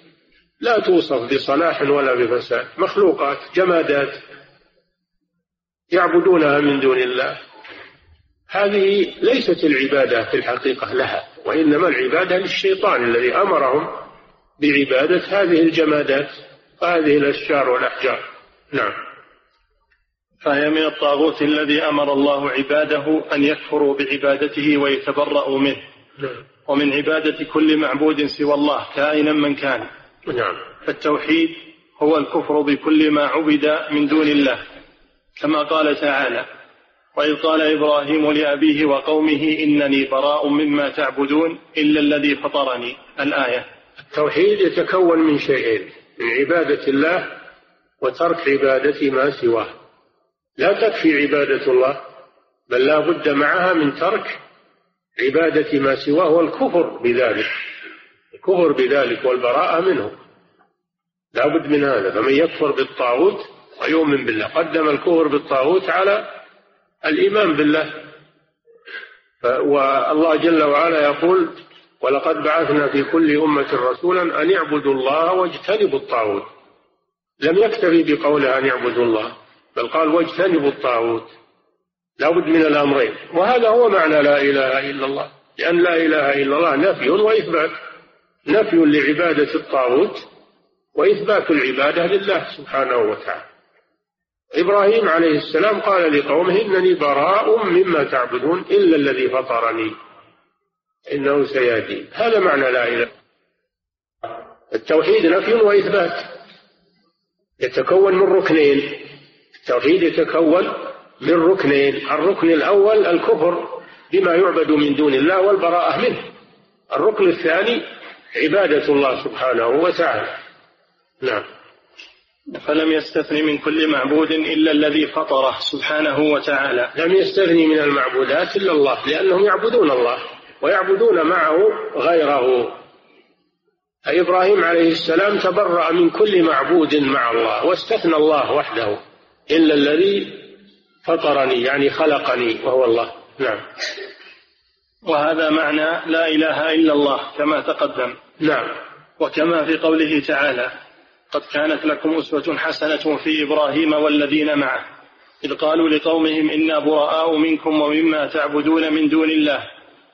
لا توصف بصلاح ولا بفساد مخلوقات جمادات يعبدونها من دون الله. هذه ليست العبادة في الحقيقة لها وإنما العبادة للشيطان الذي أمرهم بعبادة هذه الجمادات وهذه الأشجار والأحجار. نعم. فهي من الطاغوت الذي أمر الله عباده أن يكفروا بعبادته ويتبرأوا منه. نعم. ومن عبادة كل معبود سوى الله كائنا من كان. نعم. فالتوحيد هو الكفر بكل ما عبد من دون الله كما قال تعالى وإذ قال إبراهيم لأبيه وقومه إنني براء مما تعبدون إلا الذي فطرني. الآية. التوحيد يتكون من شيئين من عبادة الله وترك عبادة ما سواه. لا تكفي عبادة الله بل لا بد معها من ترك عبادة ما سواه والكفر بذلك. الكفر بذلك والبراءة منه. لا بد من هذا. فمن يكفر بالطاغوت ويؤمن بالله. قدم الكفر بالطاغوت على الإيمان بالله. والله جل وعلا يقول ولقد بعثنا في كل أمة رسولا أن اعبدوا الله واجتنبوا الطاغوت. لم يكتفي بقوله أن اعبدوا الله. بل قال واجتنبوا الطاغوت لا بد من الأمرين. وهذا هو معنى لا إله إلا الله. لأن لا إله إلا الله نفي وإثبات نفي لعبادة الطاغوت وإثبات العبادة لله سبحانه وتعالى. إبراهيم عليه السلام قال لقومه إنني براء مما تعبدون إلا الذي فطرني إنه سيهدين هذا معنى لا إله. التوحيد نفي وإثبات يتكون من ركنين. التوحيد يتكون من ركنين. الركن الأول الكفر بما يعبد من دون الله والبراءة منه. الركن الثاني عبادة الله سبحانه وتعالى. نعم. فلم يستثن من كل معبود إلا الذي فطره سبحانه وتعالى. لم يستثني من المعبودات إلا الله لأنهم يعبدون الله ويعبدون معه غيره. إبراهيم عليه السلام تبرأ من كل معبود مع الله واستثنى الله وحده. إلا الذي فطرني يعني خلقني وهو الله. نعم. وهذا معنى لا إله إلا الله كما تقدم. نعم. وكما في قوله تعالى قد كانت لكم أسوة حسنة في إبراهيم والذين معه. إذ قالوا لقومهم إنا براء منكم ومما تعبدون من دون الله.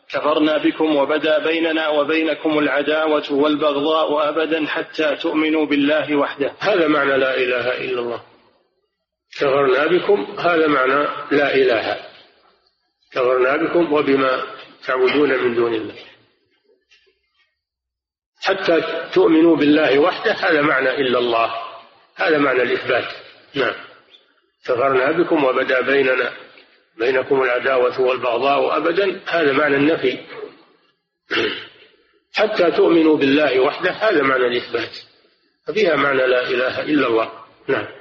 كفرنا بكم وبدا بيننا وبينكم العداوة والبغضاء أبدا حتى تؤمنوا بالله وحده. هذا معنى لا إله إلا الله. كفرنا بكم هذا معنى لا إله. كفرنا بكم وبما تعبدون من دون الله. حتى تؤمنوا بالله وحده هذا معنى إلا الله. هذا معنى الإثبات. نعم. كفرنا بكم وبدا بيننا بينكم العداوة والبغضاء أبدا هذا معنى النفي. حتى تؤمنوا بالله وحده هذا معنى الإثبات. ففيها معنى لا إله إلا الله. نعم.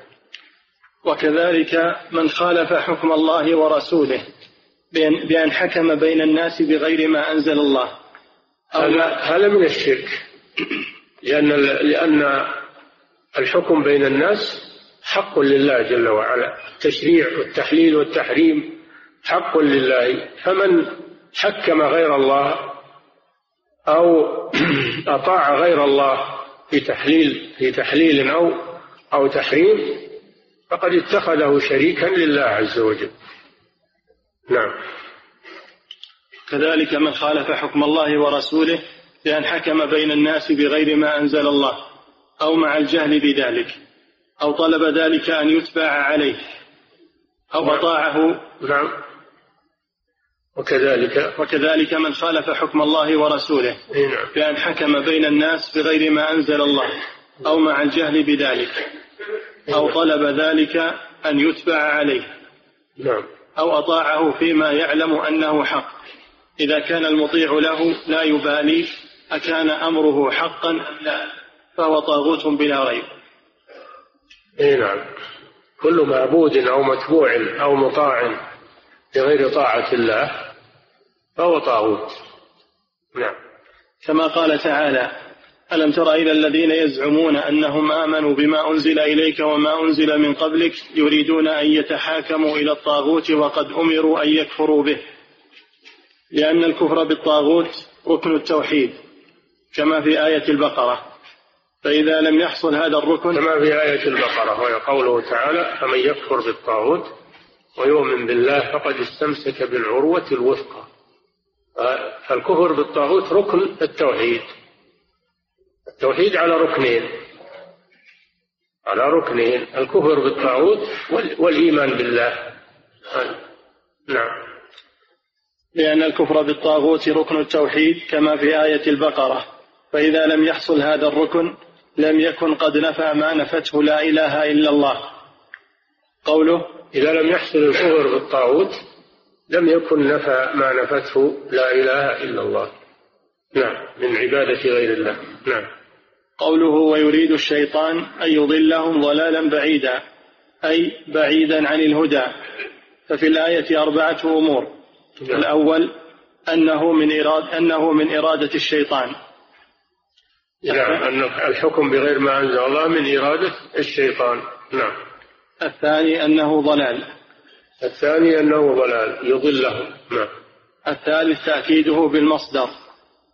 وكذلك من خالف حكم الله ورسوله بأن حكم بين الناس بغير ما أنزل الله. هذا من الشرك. لأن لأن الحكم بين الناس حق لله جل وعلا. التشريع والتحليل والتحريم حق لله. فمن حكم غير الله أو أطاع غير الله في تحليل في تحليل أو أو تحريم فقد اتخذه شريكا لله عز وجل. نعم. كذلك من خالف حكم الله ورسوله بأن حكم بين الناس بغير ما أنزل الله أو مع الجهل بذلك أو طلب ذلك أن يتبع عليه أو أطاعه. نعم. وكذلك؟ وكذلك من خالف حكم الله ورسوله نعم. بأن حكم بين الناس بغير ما أنزل الله أو مع الجهل بذلك. أو طلب ذلك أن يتبع عليه. نعم. أو أطاعه فيما يعلم أنه حق. إذا كان المطيع له لا يبالي أكان أمره حقا أم لا؟ فهو طاغوت بلا ريب. اي نعم. كل معبود أو متبوع أو مطاع بغير طاعة الله فهو طاغوت. نعم. كما قال تعالى ألم تر إلى الذين يزعمون أنهم آمنوا بما أنزل إليك وما أنزل من قبلك يريدون أن يتحاكموا إلى الطاغوت وقد أمروا أن يكفروا به. لأن الكفر بالطاغوت ركن التوحيد كما في آية البقرة. فإذا لم يحصل هذا الركن كما في آية البقرة وهي قوله تعالى فمن يكفر بالطاغوت ويؤمن بالله فقد استمسك بالعروة الوثقى. فالكفر بالطاغوت ركن التوحيد. التوحيد على ركنين. على ركنين الكفر بالطاغوت والإيمان بالله. نعم. لأن الكفر بالطاغوت ركن التوحيد كما في آية البقرة. فإذا لم يحصل هذا الركن لم يكن قد نفى ما نفته لا إله إلا الله. قوله إذا لم يحصل الكفر بالطاغوت لم يكن نفى ما نفته لا إله إلا الله. نعم من عبادة غير الله. نعم. قوله ويريد الشيطان أن يضلهم ضلالا بعيدا أي بعيدا عن الهدى. ففي الآية أربعة أمور. نعم. الأول أنه من إراد أنه من إرادة الشيطان. نعم أن الحكم بغير ما أنزل الله من إرادة الشيطان. نعم. الثاني أنه ضلال. الثاني أنه ضلال يضلهم. نعم. الثالث تأكيده بالمصدر.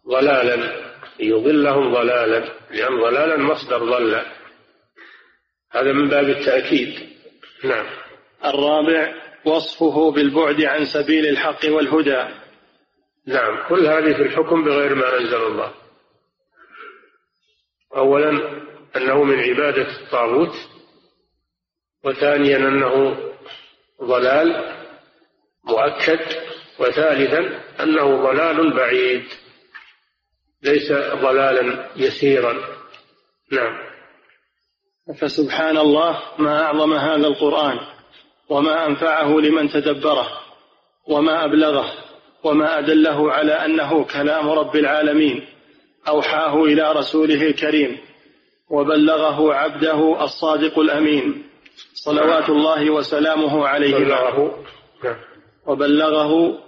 ضلالا يضلهم ضلالا لأن ضلالا مصدر ضل هذا من باب التأكيد. نعم. الرابع وصفه بالبعد عن سبيل الحق والهدى. نعم. كل هذه في الحكم بغير ما أنزل الله. أولا أنه من عبادة الطاغوت وثانيا أنه ضلال مؤكد وثالثا أنه ضلال بعيد. ليس ضلالا يسيرا. نعم. فسبحان الله ما أعظم هذا القرآن وما أنفعه لمن تدبره وما أبلغه وما أدله على أنه كلام رب العالمين أوحاه إلى رسوله الكريم وبلغه عبده الصادق الأمين صلوات الله وسلامه عليه. بلغه. نعم. وبلغه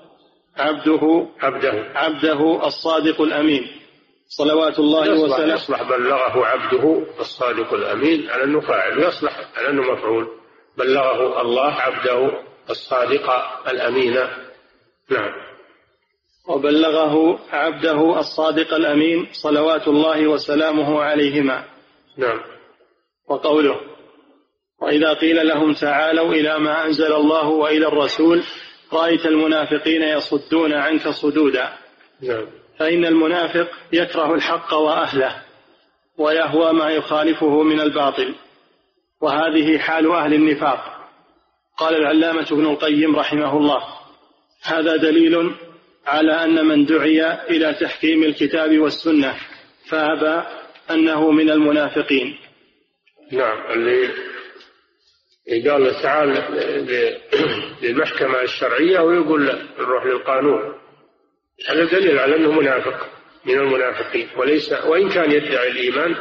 عبده عبده. عبده الصادق الأمين. صلوات الله وسلامه. يصلح بلغه عبده الصادق الأمين على أنه فاعل يصلح على أنه مفعول. بلغه الله عبده الصادق الأمين. نعم. وبلغه عبده الصادق الأمين صلوات الله وسلامه عليهما. نعم. وقوله وإذا قيل لهم تعالوا إلى ما أنزل الله وإلى الرسول رأيت المنافقين يصدون عنك صدودا. نعم. فإن المنافق يكره الحق وأهله ويهوى ما يخالفه من الباطل وهذه حال أهل النفاق. قال العلامة ابن القيم رحمه الله هذا دليل على أن من دعي إلى تحكيم الكتاب والسنة فأبى أنه من المنافقين. نعم اللي قال تعال للمحكمة الشرعية ويقول لا نروح للقانون. هذا دليل على أنه منافق من المنافقين وليس وإن كان يدعي الإيمان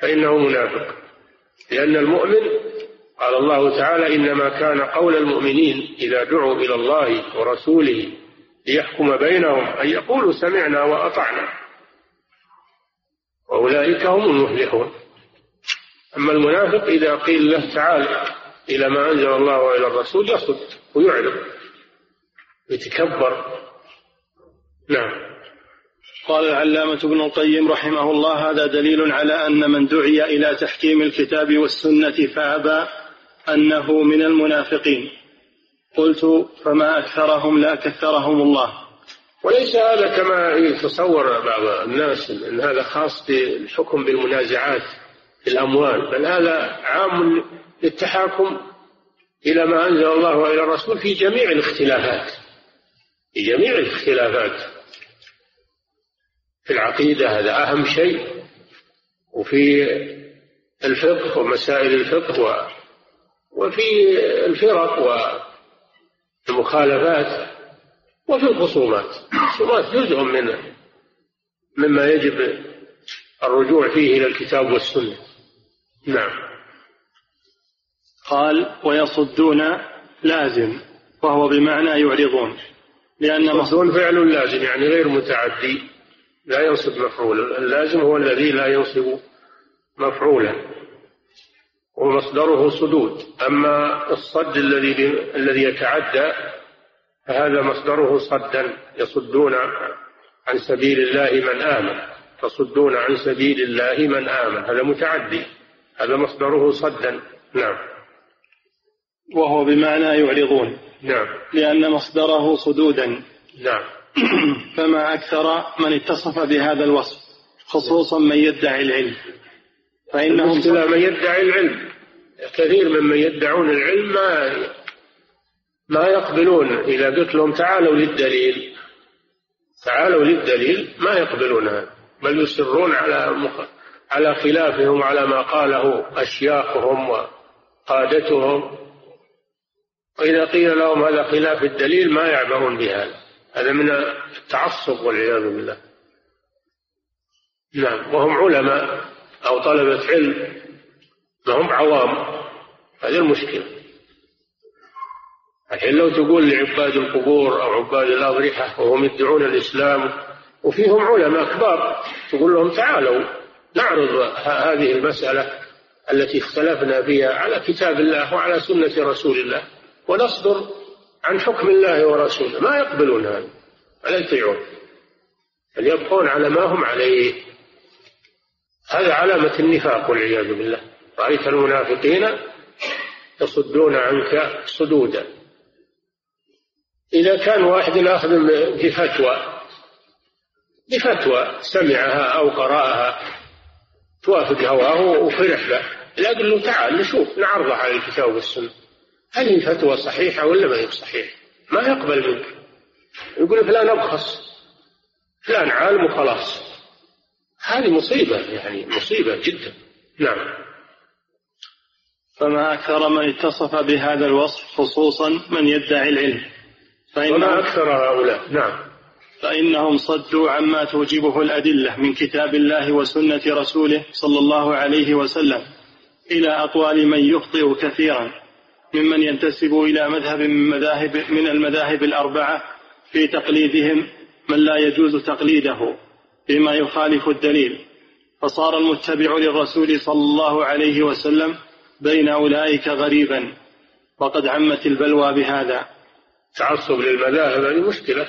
فإنه منافق. لأن المؤمن قال الله تعالى إنما كان قول المؤمنين إذا دعوا إلى الله ورسوله ليحكم بينهم أن يقولوا سمعنا وأطعنا. وأولئك هم المفلحون. أما المنافق إذا قيل له تعال إلى ما أنزل الله وإلى الرسول يصد ويعرض يتكبر نعم. قال العلامة ابن القيم رحمه الله هذا دليل على أن من دعي إلى تحكيم الكتاب والسنة فأبى أنه من المنافقين. قلت فما أكثرهم لا كثرهم الله. وليس هذا كما يتصور بعض الناس أن هذا خاص بالحكم بالمنازعات في الأموال بل هذا عام للتحاكم إلى ما أنزل الله وإلى الرسول في جميع الاختلافات. في جميع الاختلافات. في العقيدة هذا أهم شيء وفي الفقه ومسائل الفقه وفي الفرق والمخالفات وفي الخصومات. الخصومات جزء من مما يجب الرجوع فيه إلى الكتاب والسنة. نعم. قال ويصدون لازم وهو بمعنى يعرضون لأن يصدون فعل لازم يعني غير متعدي. لا ينصب مفعولا اللازم هو الذي لا ينصب مفعولا ومصدره صدود. أما الصد الذي الذي يتعدى فهذا مصدره صدا يصدون عن سبيل الله من آمن تصدون عن سبيل الله من آمن. هذا متعدي هذا مصدره صدا. نعم. وهو بمعنى يعرضون. نعم. لأن مصدره صدودا. نعم. فما أكثر من اتصف بهذا الوصف خصوصا من يدعي العلم. فإنهم من يدعي العلم. كثير ممن يدعون العلم ما ما يقبلون. إذا قلت لهم تعالوا للدليل تعالوا للدليل ما يقبلون هذا بل يصرون على على خلافهم على ما قاله أشياخهم وقادتهم. وإذا قيل لهم هذا خلاف الدليل ما يعبرون بهذا. هذا من التعصب والعياذ بالله. نعم وهم علماء أو طلبة علم ما هم عوام. هذه المشكلة. الحين لو تقول لعباد القبور أو عباد الأضرحة وهم يدعون الإسلام وفيهم علماء كبار تقول لهم تعالوا نعرض هذه المسألة التي اختلفنا فيها على كتاب الله وعلى سنة رسول الله ونصدر عن حكم الله ورسوله. ما يقبلون هذا. ولا يطيعون. بل يبقون على ما هم عليه. هذا علامة النفاق والعياذ بالله. رأيت المنافقين يصدون عنك صدودا. إذا كان واحد أخذ بفتوى بفتوى سمعها أو قرأها توافق هواه وفرح له لا له تعال نشوف نعرضها على الكتاب والسنة. هل الفتوى صحيحة ولا ما هي صحيحة؟ ما يقبل منك. يقول فلان أبخص فلان عالم وخلاص. هذه مصيبة يعني مصيبة جدا. نعم. فما أكثر من اتصف بهذا الوصف خصوصا من يدعي العلم. فما أكثر هؤلاء. نعم. فإنهم صدوا عما توجبه الأدلة من كتاب الله وسنة رسوله صلى الله عليه وسلم إلى أقوال من يخطئ كثيرا. ممن ينتسب إلى مذهب من مذاهب من المذاهب الأربعة في تقليدهم من لا يجوز تقليده فيما يخالف الدليل. فصار المتبع للرسول صلى الله عليه وسلم بين أولئك غريبا. وقد عمت البلوى بهذا. تعصب للمذاهب هذه مشكلة.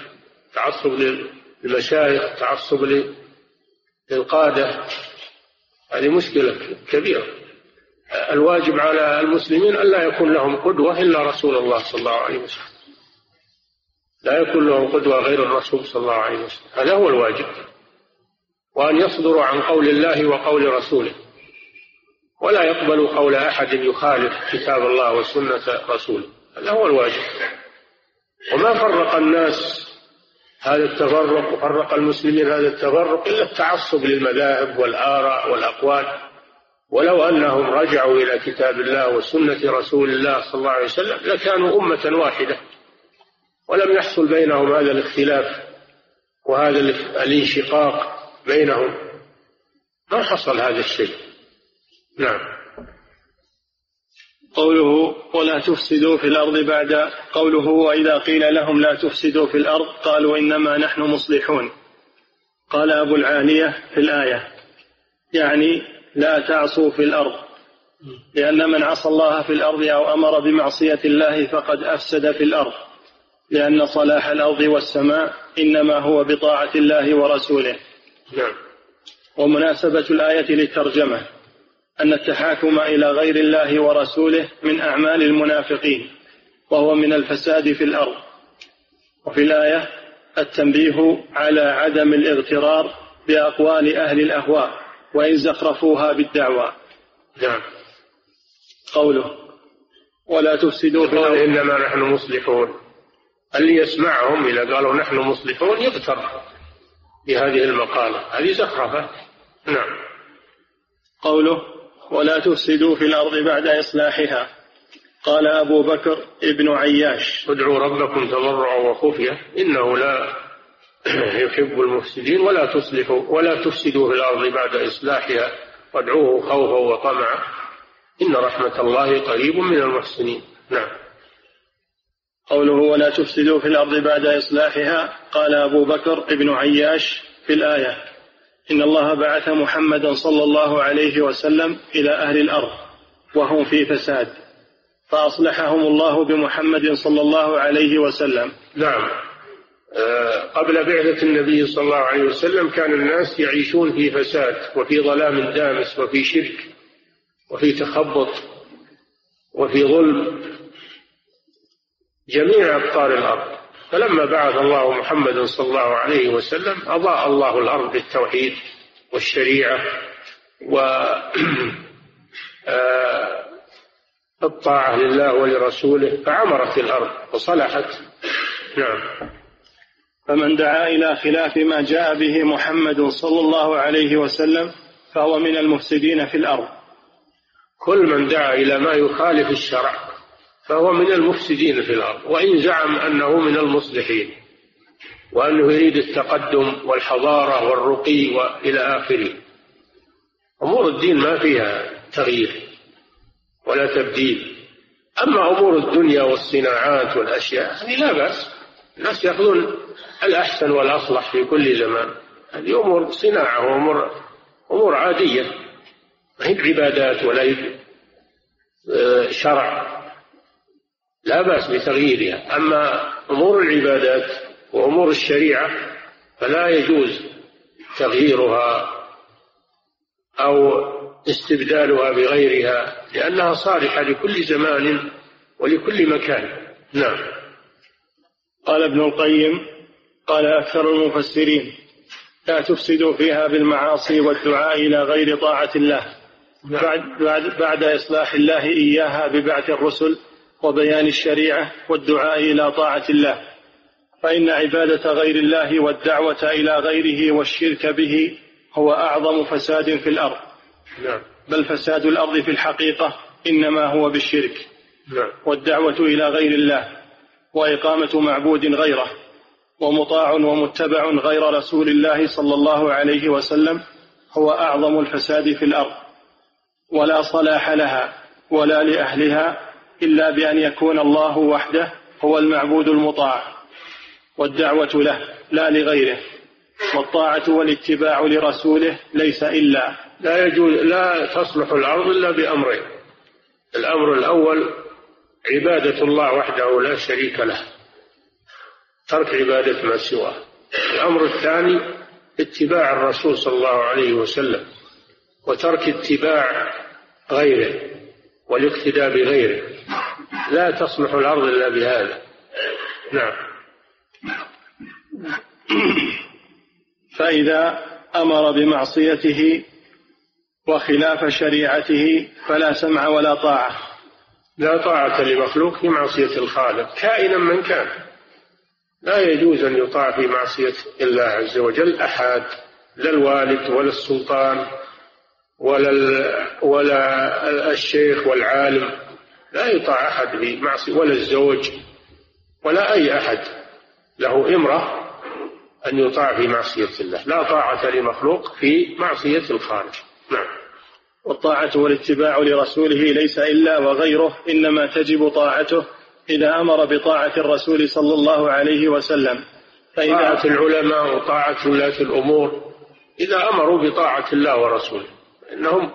تعصب للمشايخ تعصب للقادة. هذه مشكلة كبيرة. الواجب على المسلمين ألا يكون لهم قدوة إلا رسول الله صلى الله عليه وسلم. لا يكون لهم قدوة غير الرسول صلى الله عليه وسلم. هذا هو الواجب. وأن يصدروا عن قول الله وقول رسوله. ولا يقبل قول أحد يخالف كتاب الله وسنة رسوله. هذا هو الواجب. وما فرق الناس هذا التفرق وفرق المسلمين هذا التفرق إلا التعصب للمذاهب والآراء والأقوال. ولو أنهم رجعوا إلى كتاب الله وسنة رسول الله صلى الله عليه وسلم لكانوا أمة واحدة ولم يحصل بينهم هذا الاختلاف وهذا الانشقاق بينهم. ما حصل هذا الشيء؟ نعم. قوله ولا تفسدوا في الأرض بعد قوله وإذا قيل لهم لا تفسدوا في الأرض قالوا إنما نحن مصلحون. قال أبو العالية في الآية يعني لا تعصوا في الأرض. لأن من عصى الله في الأرض أو أمر بمعصية الله فقد أفسد في الأرض. لأن صلاح الأرض والسماء إنما هو بطاعة الله ورسوله. نعم. ومناسبة الآية للترجمة أن التحاكم إلى غير الله ورسوله من أعمال المنافقين وهو من الفساد في الأرض. وفي الآية التنبيه على عدم الاغترار بأقوال أهل الأهواء. وإن زخرفوها بالدعوى. نعم. قوله ولا تفسدوا في الأرض. إنما نحن مصلحون. اللي يسمعهم إذا قالوا نحن مصلحون يغتر بهذه المقالة. هذه زخرفة. نعم. قوله ولا تفسدوا في الأرض بعد إصلاحها. قال أبو بكر ابن عياش. ادعوا ربكم تضرعا وخفية إنه لا يحب المفسدين ولا تصلحوا ولا تفسدوا في الأرض بعد إصلاحها وادعوه خوفا وطمعا. إن رحمة الله قريب من المحسنين. نعم. قوله ولا تفسدوا في الأرض بعد إصلاحها قال أبو بكر ابن عياش في الآية إن الله بعث محمدا صلى الله عليه وسلم إلى أهل الأرض وهم في فساد فأصلحهم الله بمحمد صلى الله عليه وسلم. نعم. قبل بعثة النبي صلى الله عليه وسلم كان الناس يعيشون في فساد وفي ظلام دامس وفي شرك وفي تخبط وفي ظلم جميع أقطار الأرض. فلما بعث الله محمدا صلى الله عليه وسلم أضاء الله الأرض بالتوحيد والشريعة و آه، الطاعة لله ولرسوله فعمرت الأرض وصلحت. نعم. فمن دعا إلى خلاف ما جاء به محمد صلى الله عليه وسلم فهو من المفسدين في الأرض. كل من دعا إلى ما يخالف الشرع فهو من المفسدين في الأرض وإن زعم أنه من المصلحين وأنه يريد التقدم والحضارة والرقي وإلى آخره. أمور الدين ما فيها تغيير ولا تبديل. أما أمور الدنيا والصناعات والأشياء هذه لا بأس. الناس يأخذون الأحسن والأصلح في كل زمان. هذه أمور صناعة وأمور أمور عادية. ما هي عبادات ولا هي آه، شرع. لا بأس بتغييرها. أما أمور العبادات وأمور الشريعة فلا يجوز تغييرها أو استبدالها بغيرها لأنها صالحة لكل زمان ولكل مكان. نعم. قال ابن القيم قال أكثر المفسرين لا تفسدوا فيها بالمعاصي والدعاء إلى غير طاعة الله نعم. بعد, بعد, بعد إصلاح الله إياها ببعث الرسل وبيان الشريعة والدعاء إلى طاعة الله فإن عبادة غير الله والدعوة إلى غيره والشرك به هو أعظم فساد في الأرض نعم. بل فساد الأرض في الحقيقة إنما هو بالشرك نعم. والدعوة إلى غير الله وإقامة معبود غيره ومطاع ومتبع غير رسول الله صلى الله عليه وسلم هو أعظم الفساد في الأرض. ولا صلاح لها ولا لأهلها إلا بأن يكون الله وحده هو المعبود المطاع والدعوة له لا لغيره والطاعة والاتباع لرسوله ليس إلا. لا يجوز لا تصلح الأرض إلا بأمرين الأمر الأول عبادة الله وحده لا شريك له ترك عبادة ما سواه. الأمر الثاني اتباع الرسول صلى الله عليه وسلم وترك اتباع غيره والاقتداء بغيره. لا تصلح الأرض إلا بهذا. نعم. فإذا أمر بمعصيته وخلاف شريعته فلا سمع ولا طاعة. لا طاعة لمخلوق في معصية الخالق كائنا من كان. لا يجوز أن يطاع في معصية الله عز وجل أحد لا الوالد ولا السلطان ولا ولا الشيخ والعالم. لا يطاع أحد في معصية ولا الزوج ولا أي أحد. له إمرة أن يطاع في معصية الله. لا طاعة لمخلوق في معصية الخالق. نعم. والطاعة والاتباع لرسوله ليس إلا وغيره إنما تجب طاعته إذا أمر بطاعة الرسول صلى الله عليه وسلم. فإذا طاعة العلماء وطاعة ولاة الأمور إذا أمروا بطاعة الله ورسوله إنهم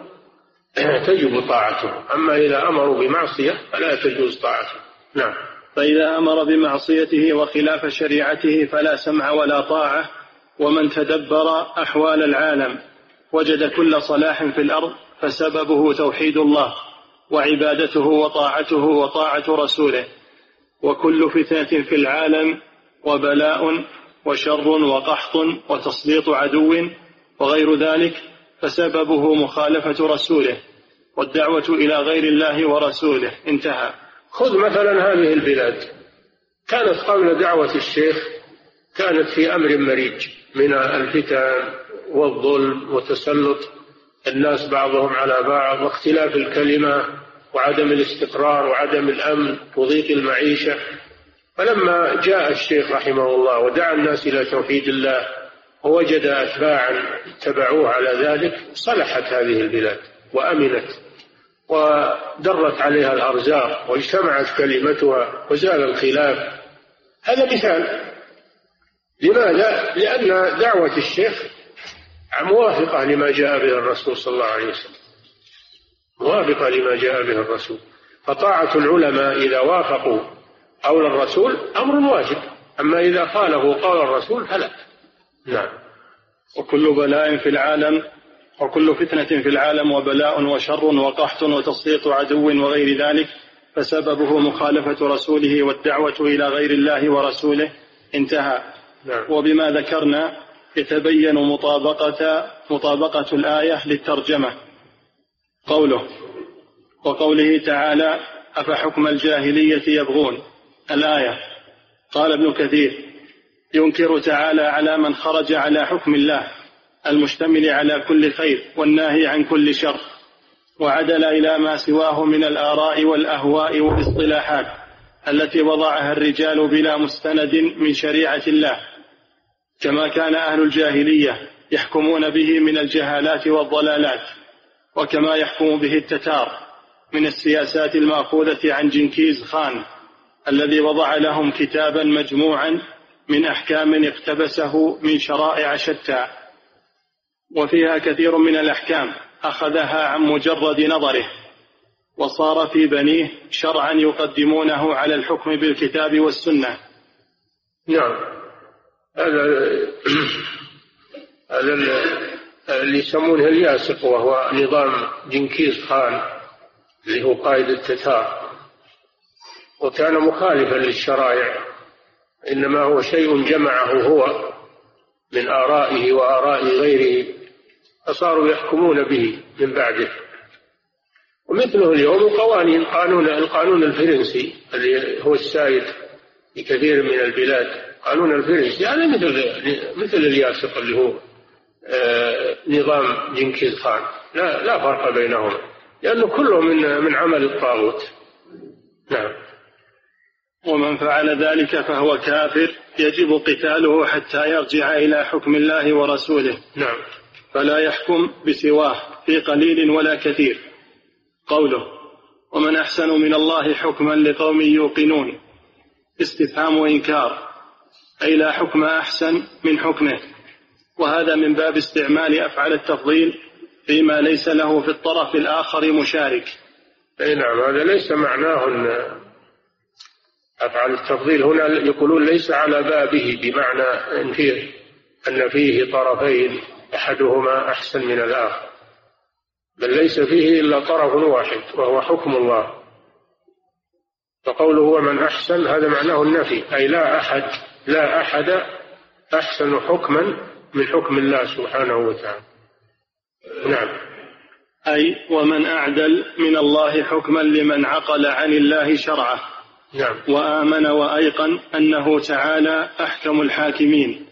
تجب طاعتهم. أما إذا أمروا بمعصية فلا تجوز طاعتهم. نعم. فإذا أمر بمعصيته وخلاف شريعته فلا سمع ولا طاعة ومن تدبر أحوال العالم وجد كل صلاح في الأرض فسببه توحيد الله وعبادته وطاعته وطاعة رسوله. وكل فتنة في العالم وبلاء وشر وقحط وتسليط عدو وغير ذلك فسببه مخالفة رسوله. والدعوة إلى غير الله ورسوله. انتهى. خذ مثلا هذه البلاد. كانت قبل دعوة الشيخ كانت في أمر مريج من الفتن والظلم وتسلط الناس بعضهم على بعض واختلاف الكلمة وعدم الاستقرار وعدم الأمن وضيق المعيشة. فلما جاء الشيخ رحمه الله ودعا الناس إلى توحيد الله ووجد أتباعا اتبعوه على ذلك صلحت هذه البلاد وأمنت ودرت عليها الأرزاق واجتمعت كلمتها وزال الخلاف. هذا مثال. لماذا؟ لأن دعوة الشيخ موافقة لما جاء به الرسول صلى الله عليه وسلم. موافقة لما جاء به الرسول. فطاعة العلماء إذا وافقوا قول الرسول أمر واجب. أما إذا خالفوا قول الرسول فلا. نعم. وكل بلاء في العالم وكل فتنة في العالم وبلاء وشر وقحط وتسليط عدو وغير ذلك فسببه مخالفة رسوله والدعوة إلى غير الله ورسوله. انتهى. نعم. وبما ذكرنا يتبين مطابقة مطابقة الآية للترجمة. قوله وقوله تعالى أفحكم الجاهلية يبغون؟ الآية. قال ابن كثير ينكر تعالى على من خرج على حكم الله المشتمل على كل خير والناهي عن كل شر وعدل إلى ما سواه من الآراء والأهواء والاصطلاحات التي وضعها الرجال بلا مستند من شريعة الله. كما كان أهل الجاهلية يحكمون به من الجهالات والضلالات وكما يحكم به التتار من السياسات المأخوذة عن جنكيز خان الذي وضع لهم كتابا مجموعا من أحكام اقتبسه من شرائع شتى وفيها كثير من الأحكام أخذها عن مجرد نظره وصار في بنيه شرعا يقدمونه على الحكم بالكتاب والسنة. نعم. هذا هذا اللي يسمونه الياسق وهو نظام جنكيز خان اللي هو قائد التتار. وكان مخالفا للشرائع إنما هو شيء جمعه هو من آرائه وآراء غيره فصاروا يحكمون به من بعده. ومثله اليوم القوانين قانون القانون الفرنسي الذي هو السائد في كثير من البلاد. القانون الفرنسي هذا مثل مثل الياسق اللي هو آه، نظام جنكيز خان. لا لا فرق بينهما. لأنه كله من من عمل الطاغوت. نعم. ومن فعل ذلك فهو كافر يجب قتاله حتى يرجع إلى حكم الله ورسوله. نعم. فلا يحكم بسواه في قليل ولا كثير. قوله ومن أحسن من الله حكما لقوم يوقنون. استفهام إنكار أي لا حكم أحسن من حكمه. وهذا من باب استعمال أفعال التفضيل فيما ليس له في الطرف الآخر مشارك. أي نعم هذا ليس معناه أن أفعال التفضيل هنا يقولون ليس على بابه بمعنى أن فيه أن فيه طرفين أحدهما أحسن من الآخر. بل ليس فيه إلا طرف واحد وهو حكم الله. فقوله ومن أحسن هذا معناه النفي أي لا أحد لا أحد أحسن حكما من حكم الله سبحانه وتعالى. نعم. أي ومن أعدل من الله حكما لمن عقل عن الله شرعه. نعم. وآمن وأيقن أنه تعالى أحكم الحاكمين.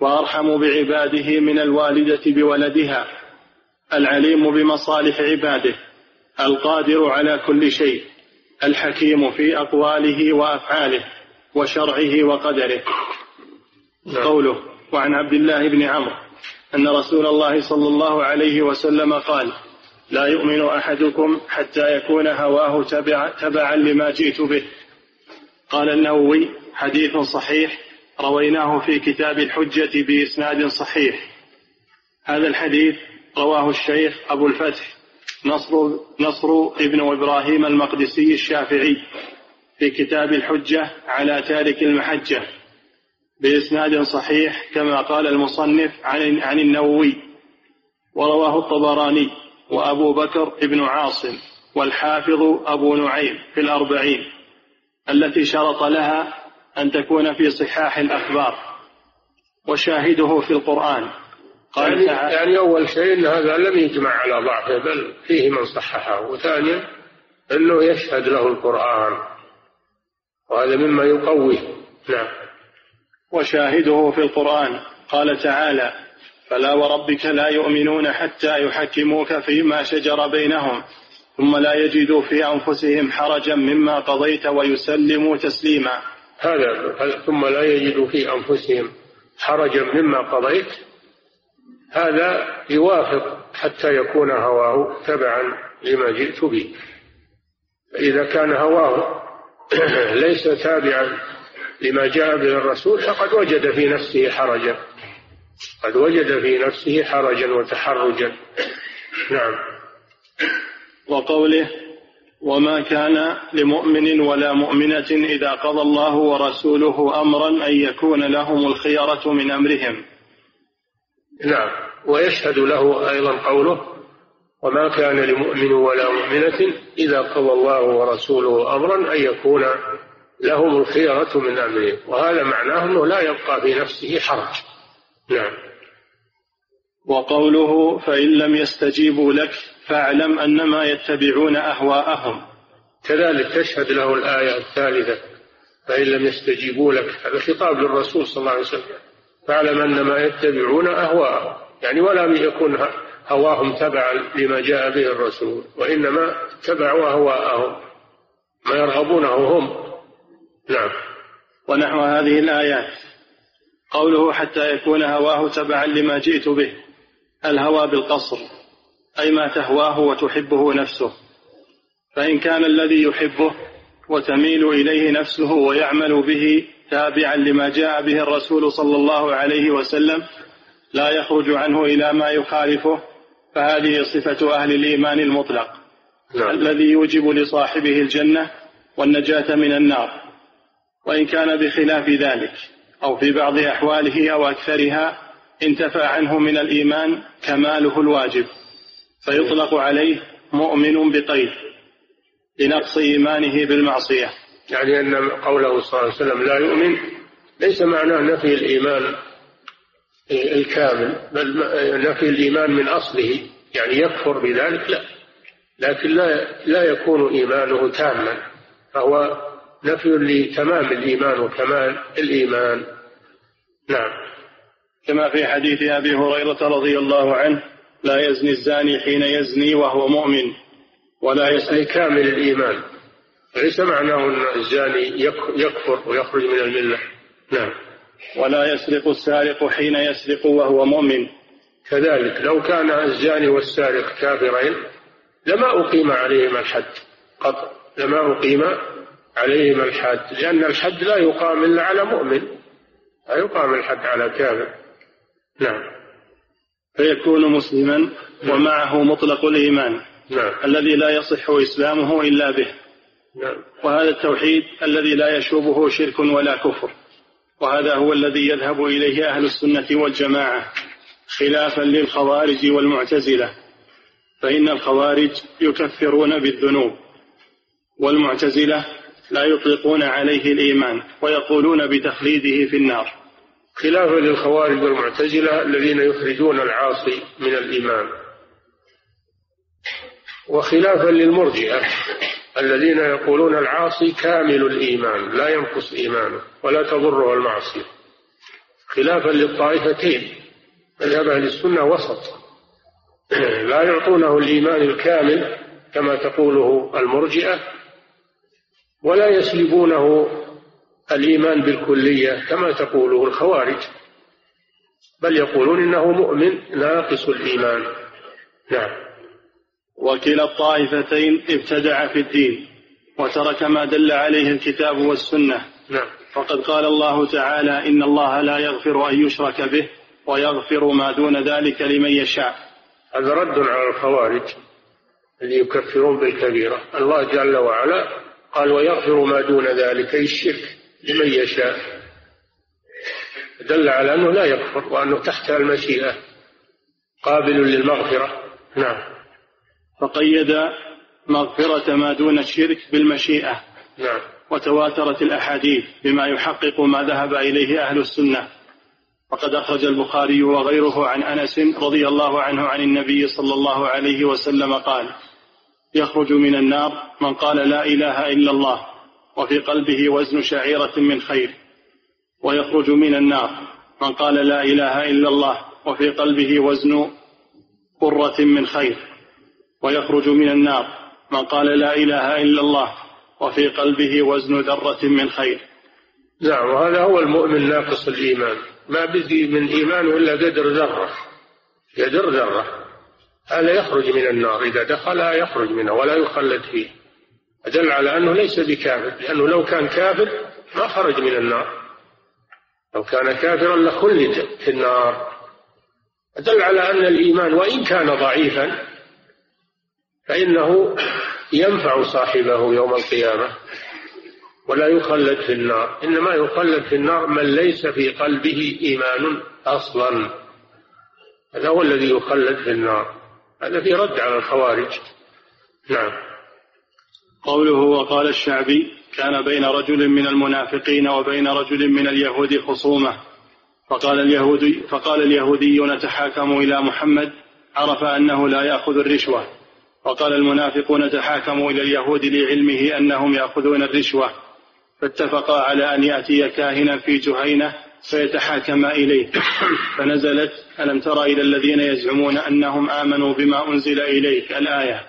وأرحم بعباده من الوالدة بولدها. العليم بمصالح عباده. القادر على كل شيء. الحكيم في أقواله وأفعاله. وشرعه وقدره. نعم. قوله وعن عبد الله بن عمرو أن رسول الله صلى الله عليه وسلم قال لا يؤمن أحدكم حتى يكون هواه تبع تبعا لما جئت به. قال النووي حديث صحيح رويناه في كتاب الحجة بإسناد صحيح. هذا الحديث رواه الشيخ أبو الفتح نصر, نصر ابن إبراهيم المقدسي الشافعي. في كتاب الحجة على تارك المحجة بإسناد صحيح كما قال المصنف عن عن النووي ورواه الطبراني وأبو بكر ابن عاصم والحافظ أبو نعيم في الأربعين التي شرط لها أن تكون في صحاح الأخبار وشاهده في القرآن. قال يعني, يعني أول شيء أن هذا لم يجمع على ضعفه بل فيه من صححه وثانيا أنه يشهد له القرآن. وهذا مما يقويه نعم. وشاهده في القرآن. قال تعالى فلا وربك لا يؤمنون حتى يحكموك فيما شجر بينهم ثم لا يجدوا في أنفسهم حرجا مما قضيت ويسلموا تسليما. هذا ثم لا يجدوا في أنفسهم حرجا مما قضيت. هذا يوافق حتى يكون هواه تبعا لما جئت به. فإذا كان هواه ليس تابعا لما جاء به الرسول فقد وجد في نفسه حرجا. قد وجد في نفسه حرجا وتحرجا. نعم. وقوله وما كان لمؤمن ولا مؤمنة إذا قضى الله ورسوله أمرا أن يكون لهم الخيرة من أمرهم. نعم. ويشهد له أيضا قوله وما كان لمؤمن ولا مؤمنة إذا قضى الله ورسوله أمرا أن يكون لهم الخيرة من أمرهم. وهذا معناه أنه لا يبقى في نفسه حرج. نعم. وقوله فإن لم يستجيبوا لك فاعلم أنما يتبعون أهواءهم. كذلك تشهد له الآية الثالثة فإن لم يستجيبوا لك. هذا خطاب للرسول صلى الله عليه وسلم. فاعلم أنما يتبعون أهواءهم. يعني ولم يكن هواهم تبعا لما جاء به الرسول وإنما اتبعوا أهواءهم ما يرغبونه هم. نعم. ونحو هذه الآيات. قوله حتى يكون هواه تبعا لما جئت به. الهوى بالقصر أي ما تهواه وتحبه نفسه. فإن كان الذي يحبه وتميل إليه نفسه ويعمل به تابعا لما جاء به الرسول صلى الله عليه وسلم لا يخرج عنه إلى ما يخالفه فهذه صفة أهل الإيمان المطلق. نعم. الذي يوجب لصاحبه الجنة والنجاة من النار. وإن كان بخلاف ذلك أو في بعض أحواله أو أكثرها انتفى عنه من الإيمان كماله الواجب. فيطلق عليه مؤمن بقيد لنقص إيمانه بالمعصية. يعني أن قوله صلى الله عليه وسلم لا يؤمن ليس معناه نفي الإيمان. الكامل بل نفي الإيمان من أصله يعني يكفر بذلك لا. لكن لا لا يكون إيمانه تاما. فهو نفي لتمام الإيمان وكمال الإيمان. نعم. كما في حديث أبي هريرة رضي الله عنه لا يزني الزاني حين يزني وهو مؤمن ولا يزني كامل الإيمان. ليس معناه أن الزاني يكفر ويخرج من الملة. نعم. ولا يسرق السارق حين يسرق وهو مؤمن. كذلك لو كان الزاني والسارق كافرين لما أقيم عليهما الحد. قط لما أقيم عليهما الحد. لأن الحد لا يقام إلا على مؤمن. لا يقام الحد على كافر. نعم. فيكون مسلما ومعه مطلق الإيمان. نعم. الذي لا يصح إسلامه إلا به. نعم. وهذا التوحيد الذي لا يشوبه شرك ولا كفر. وهذا هو الذي يذهب إليه أهل السنة والجماعة خلافا للخوارج والمعتزلة فإن الخوارج يكفرون بالذنوب والمعتزلة لا يطلقون عليه الإيمان ويقولون بتخليده في النار. خلافا للخوارج والمعتزلة الذين يخرجون العاصي من الإيمان وخلافا للمرجئة الذين يقولون العاصي كامل الإيمان لا ينقص إيمانه ولا تضره المعصية. خلافا للطائفتين مذهب أهل السنة وسط. لا يعطونه الإيمان الكامل كما تقوله المرجئة ولا يسلبونه الإيمان بالكلية كما تقوله الخوارج. بل يقولون إنه مؤمن ناقص الإيمان. نعم. وكلا الطائفتين ابتدع في الدين وترك ما دل عليه الكتاب والسنة. نعم. فقد قال الله تعالى إن الله لا يغفر أن يشرك به ويغفر ما دون ذلك لمن يشاء. هذا رد على الخوارج اللي يكفرون بالكبيرة. الله جل وعلا قال ويغفر ما دون ذلك أي الشرك لمن يشاء. دل على أنه لا يكفر وأنه تحت المشيئة قابل للمغفرة. نعم. فقيد مغفرة ما دون الشرك بالمشيئة نعم. وتواترت الأحاديث بما يحقق ما ذهب إليه أهل السنة. وقد أخرج البخاري وغيره عن أنس رضي الله عنه عن النبي صلى الله عليه وسلم قال يخرج من النار من قال لا إله إلا الله وفي قلبه وزن شعيرة من خير. ويخرج من النار من قال لا إله إلا الله وفي قلبه وزن قرة من خير. ويخرج من النار. من قال لا إله إلا الله وفي قلبه وزن ذرة من خير. نعم وهذا هو المؤمن ناقص الإيمان. ما بقي من إيمانه إلا قدر ذرة. قدر ذرة. هذا يخرج من النار. إذا دخل يخرج منها ولا يخلد فيه. أدل على أنه ليس بكافر لأنه لو كان كافر ما خرج من النار. لو كان كافرا لخلد في النار. أدل على أن الإيمان وإن كان ضعيفا فإنه ينفع صاحبه يوم القيامة ولا يخلد في النار. إنما يخلد في النار من ليس في قلبه إيمان أصلا. هذا هو الذي يخلد في النار. هذا في رد على الخوارج. نعم. قوله وقال الشعبي كان بين رجل من المنافقين وبين رجل من اليهود خصومة. فقال اليهودي فقال اليهودي نتحاكم إلى محمد عرف أنه لا يأخذ الرشوة. وقال المنافقون نتحاكم إلى اليهود لعلمه أنهم يأخذون الرشوة. فاتفقا على أن يأتي كاهنا في جهينة فيتحاكم إليه. فنزلت ألم تر إلى الذين يزعمون أنهم آمنوا بما أنزل إليك؟ الآية.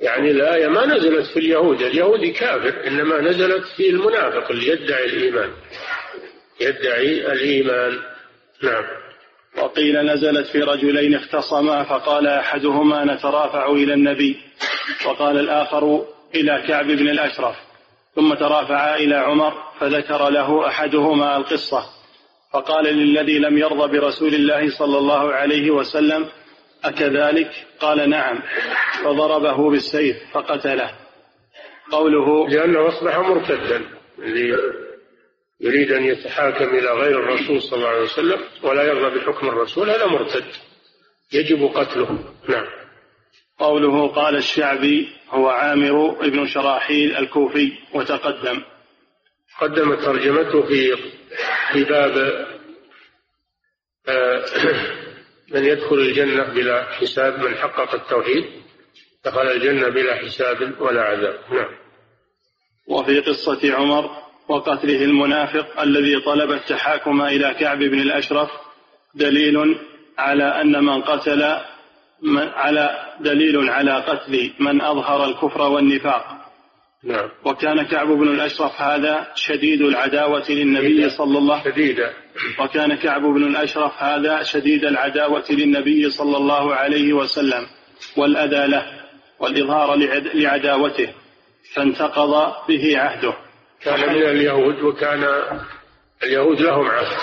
يعني الآية ما نزلت في اليهود. اليهودي كافر إنما نزلت في المنافق اللي يدعي الإيمان. يدعي الإيمان. نعم. وقيل نزلت في رجلين اختصما فقال أحدهما نترافع إلى النبي. وقال الآخر إلى كعب بن الأشرف. ثم ترافعا إلى عمر فذكر له أحدهما القصة. فقال للذي لم يرضى برسول الله صلى الله عليه وسلم أكذلك؟ قال نعم. فضربه بالسيف فقتله. قوله لأنه أصبح مرتدا. يريد أن يتحاكم إلى غير الرسول صلى الله عليه وسلم ولا يرضى بحكم الرسول هذا مرتد. يجب قتله. نعم. قوله قال الشعبي هو عامر بن شراحيل الكوفي وتقدم. قدم ترجمته في في باب آه، من يدخل الجنة بلا حساب من حقق التوحيد دخل الجنة بلا حساب ولا عذاب. نعم. وفي قصة عمر وقتله المنافق الذي طلب التحاكم إلى كعب بن الأشرف دليل على أن من قتل من على دليل على قتل من أظهر الكفر والنفاق. نعم. وكان كعب بن الأشرف هذا شديد العداوة للنبي صلى الله شديدة. وكان كعب بن الأشرف هذا شديد العداوة للنبي صلى الله عليه وسلم والأذى له والإظهار لعداوته فانتقض به عهده. كان من اليهود وكان اليهود لهم عهد.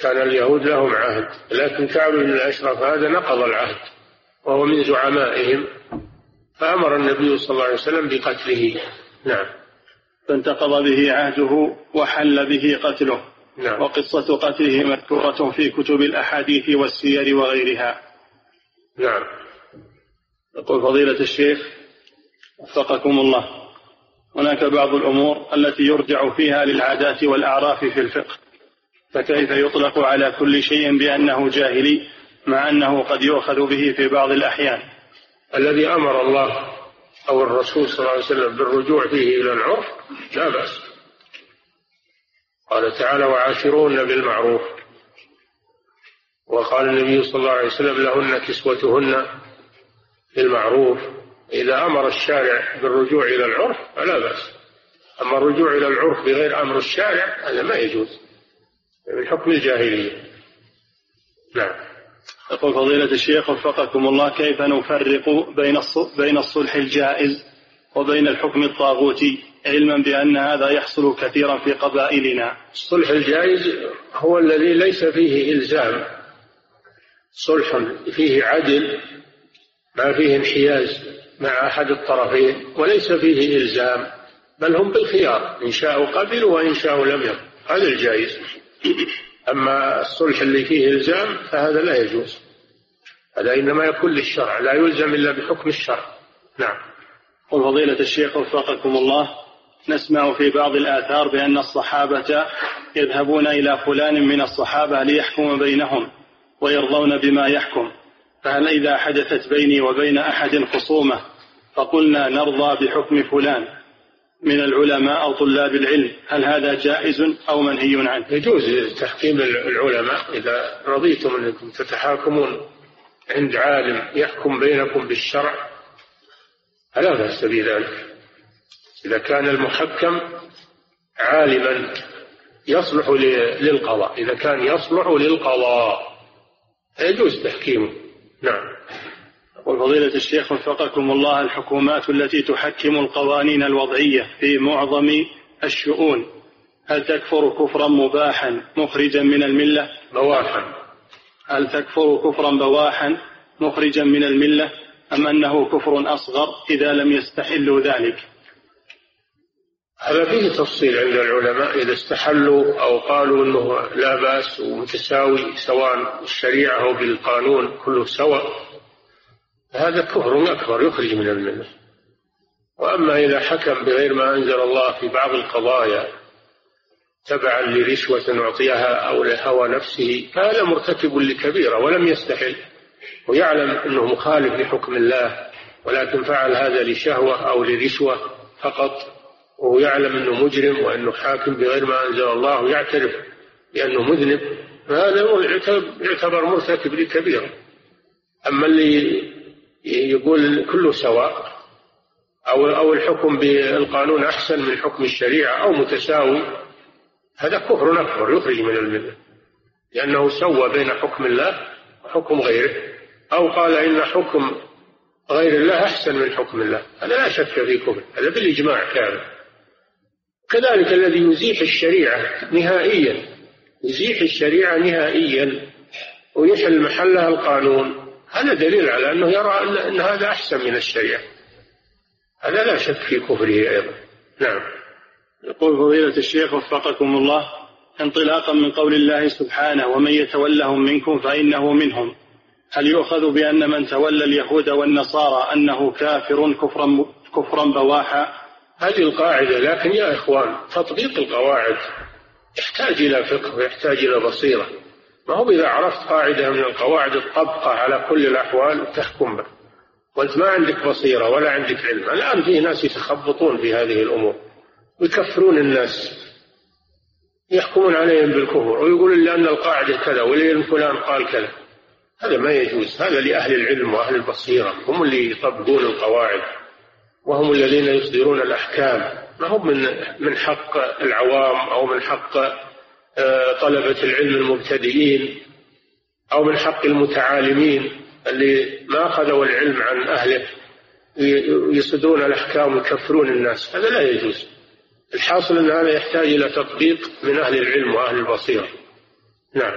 كان اليهود لهم عهد. لكن كعب بن الأشرف هذا نقض العهد وهو من زعمائهم. فأمر النبي صلى الله عليه وسلم بقتله. نعم. فانتقض به عهده وحل به قتله. نعم. وقصة قتله مذكورة في كتب الأحاديث والسير وغيرها. نعم. يقول فضيلة الشيخ وفقكم الله. هناك بعض الأمور التي يرجع فيها للعادات والأعراف في الفقه فكيف يطلق على كل شيء بأنه جاهلي مع أنه قد يؤخذ به في بعض الأحيان؟ الذي أمر الله أو الرسول صلى الله عليه وسلم بالرجوع فيه إلى العرف لا بأس. قال تعالى وعاشرون بالمعروف وقال النبي صلى الله عليه وسلم لهن كسوتهن بالمعروف إذا أمر الشارع بالرجوع إلى العرف فلا بأس. أما الرجوع إلى العرف بغير أمر الشارع هذا ما يجوز. من حكم الجاهلية. نعم. يقول فضيلة الشيخ وفقكم الله كيف نفرق بين بين الصلح الجائز وبين الحكم الطاغوتي؟ علما بأن هذا يحصل كثيرا في قبائلنا. الصلح الجائز هو الذي ليس فيه إلزام. صلح فيه عدل ما فيه انحياز. مع أحد الطرفين وليس فيه إلزام بل هم بالخيار إن شاءوا قبلوا وإن شاءوا لم يقبلوا. هذا الجائز. أما الصلح اللي فيه إلزام فهذا لا يجوز. هذا إنما يكون للشرع لا يلزم إلا بحكم الشرع. نعم. قل فضيلة الشيخ وفقكم الله نسمع في بعض الآثار بأن الصحابة يذهبون إلى فلان من الصحابة ليحكم بينهم ويرضون بما يحكم فهل إذا حدثت بيني وبين أحد خصومة فقلنا نرضى بحكم فلان. من العلماء أو طلاب العلم هل هذا جائز أو منهي عنه؟ يجوز تحكيم العلماء إذا رضيتم أنكم تتحاكمون عند عالم يحكم بينكم بالشرع فلا بأس بذلك. إذا كان المحكم عالما يصلح للقضاء إذا كان يصلح للقضاء يجوز تحكيمه. نعم. وفضيلة الشيخ وفقكم الله الحكومات التي تحكم القوانين الوضعية في معظم الشؤون هل تكفر كفرا مباحا مخرجا من الملة؟ بواحا. هل تكفر كفرا بواحا مخرجا من الملة؟ أم أنه كفر أصغر إذا لم يستحلوا ذلك؟ هذا فيه تفصيل عند العلماء إذا استحلوا أو قالوا أنه لا بأس ومتساوي سواء بالشريعة أو بالقانون كله سواء. هذا كفر أكبر يخرج من الملة وأما إذا حكم بغير ما أنزل الله في بعض القضايا تبعا لرشوة أعطيها أو لهوى نفسه فهذا مرتكب لكبيرة ولم يستحل. ويعلم أنه مخالف لحكم الله ولكن فعل هذا لشهوة أو لرشوة فقط. وهو يعلم أنه مجرم وأنه حاكم بغير ما أنزل الله ويعترف بأنه مذنب. فهذا يعتبر مرتكب لكبيرة. أما اللي يقول كله سواء أو أو الحكم بالقانون أحسن من حكم الشريعة أو متساوي هذا كفر أكبر يخرج من الملة. لأنه سوى بين حكم الله وحكم غيره أو قال إن حكم غير الله أحسن من حكم الله. هذا لا شك في كفر هذا بالإجماع كامل. كذلك الذي يزيح الشريعة نهائيا يزيح الشريعة نهائيا ويحل محلها القانون. هذا دليل على أنه يرى أن هذا أحسن من الشريعة. هذا لا شك في كفره أيضا. نعم. يقول فضيلة الشيخ وفقكم الله انطلاقا من قول الله سبحانه ومن يتولهم منكم فإنه منهم. هل يؤخذ بأن من تولى اليهود والنصارى أنه كافر كفرا كفرا بواحا؟ هذه القاعدة لكن يا إخوان تطبيق القواعد يحتاج إلى فقه ويحتاج إلى بصيرة. ما هو إذا عرفت قاعدة من القواعد تطبقها على كل الأحوال تحكم به وأنت ما عندك بصيرة ولا عندك علم. الآن في ناس يتخبطون في هذه الأمور. ويكفرون الناس. يحكمون عليهم بالكفر. ويقولون لأن القاعدة كذا ولأن فلان قال كذا. هذا ما يجوز. هذا لأهل العلم وأهل البصيرة. هم اللي يطبقون القواعد. وهم الذين يصدرون الأحكام. ما هم من من حق العوام أو من حق طلبة العلم المبتدئين أو من حق المتعالمين اللي ما أخذوا العلم عن أهله يصدرون الأحكام ويكفرون الناس. هذا لا يجوز. الحاصل أن هذا يحتاج إلى تطبيق من أهل العلم وأهل البصيرة. نعم.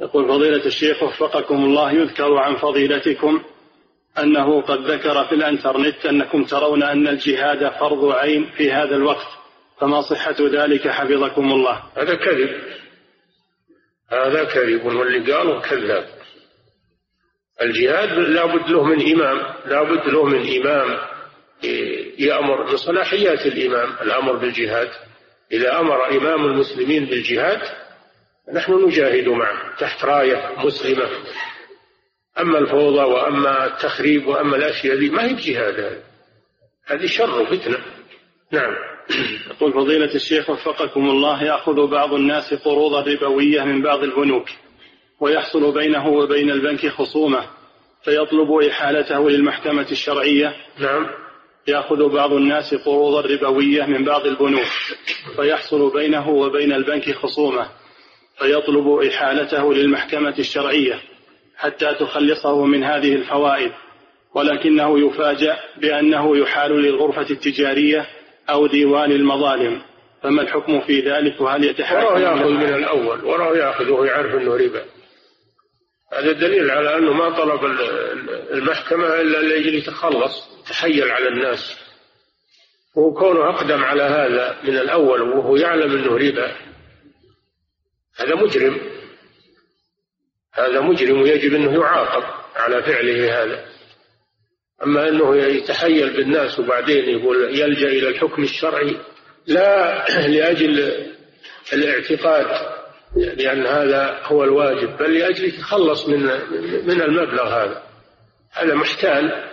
يقول فضيلة الشيخ وفقكم الله يذكر عن فضيلتكم أنه قد ذكر في الأنترنت أنكم ترون أن الجهاد فرض عين في هذا الوقت. فما صحة ذلك حفظكم الله. هذا كذب. هذا كذب. واللي قاله كذاب. الجهاد لابد له من إمام. لابد له من إمام يأمر بصلاحيات الإمام. الأمر بالجهاد. إذا أمر إمام المسلمين بالجهاد نحن نجاهد معه تحت راية مسلمة. أما الفوضى وأما التخريب وأما الأشياء ذي ما هي بجهاد هذه؟ هذه شر وفتنة. نعم. يقول فضيلة الشيخ وفقكم الله يأخذ بعض الناس قروضا ربوية من بعض البنوك ويحصل بينه وبين البنك خصومة فيطلب إحالته للمحكمة الشرعية؟ نعم. يأخذ بعض الناس قروضا ربوية من بعض البنوك فيحصل بينه وبين البنك خصومة فيطلب إحالته للمحكمة الشرعية حتى تخلصه من هذه الفوائد ولكنه يفاجأ بأنه يحال للغرفة التجارية أو ديوان المظالم فما الحكم في ذلك؟ وهل يتحاكم وراه يأخذ من الأول وراه يأخذ وهو يعرف أنه ربا. هذا دليل على أنه ما طلب المحكمة إلا لأجل يتخلص تحيل على الناس. وكونه أقدم على هذا من الأول وهو يعلم أنه ربا. هذا مجرم. هذا مجرم ويجب أنه يعاقب على فعله هذا. أما أنه يتحيل بالناس وبعدين يقول يلجأ إلى الحكم الشرعي لا لأجل الاعتقاد لأن هذا هو الواجب بل لأجل يتخلص من من المبلغ هذا. هذا محتال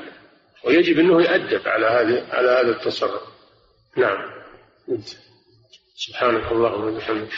ويجب أنه يؤدب على هذا على هذا التصرف. نعم. سبحانك اللهم وبحمدك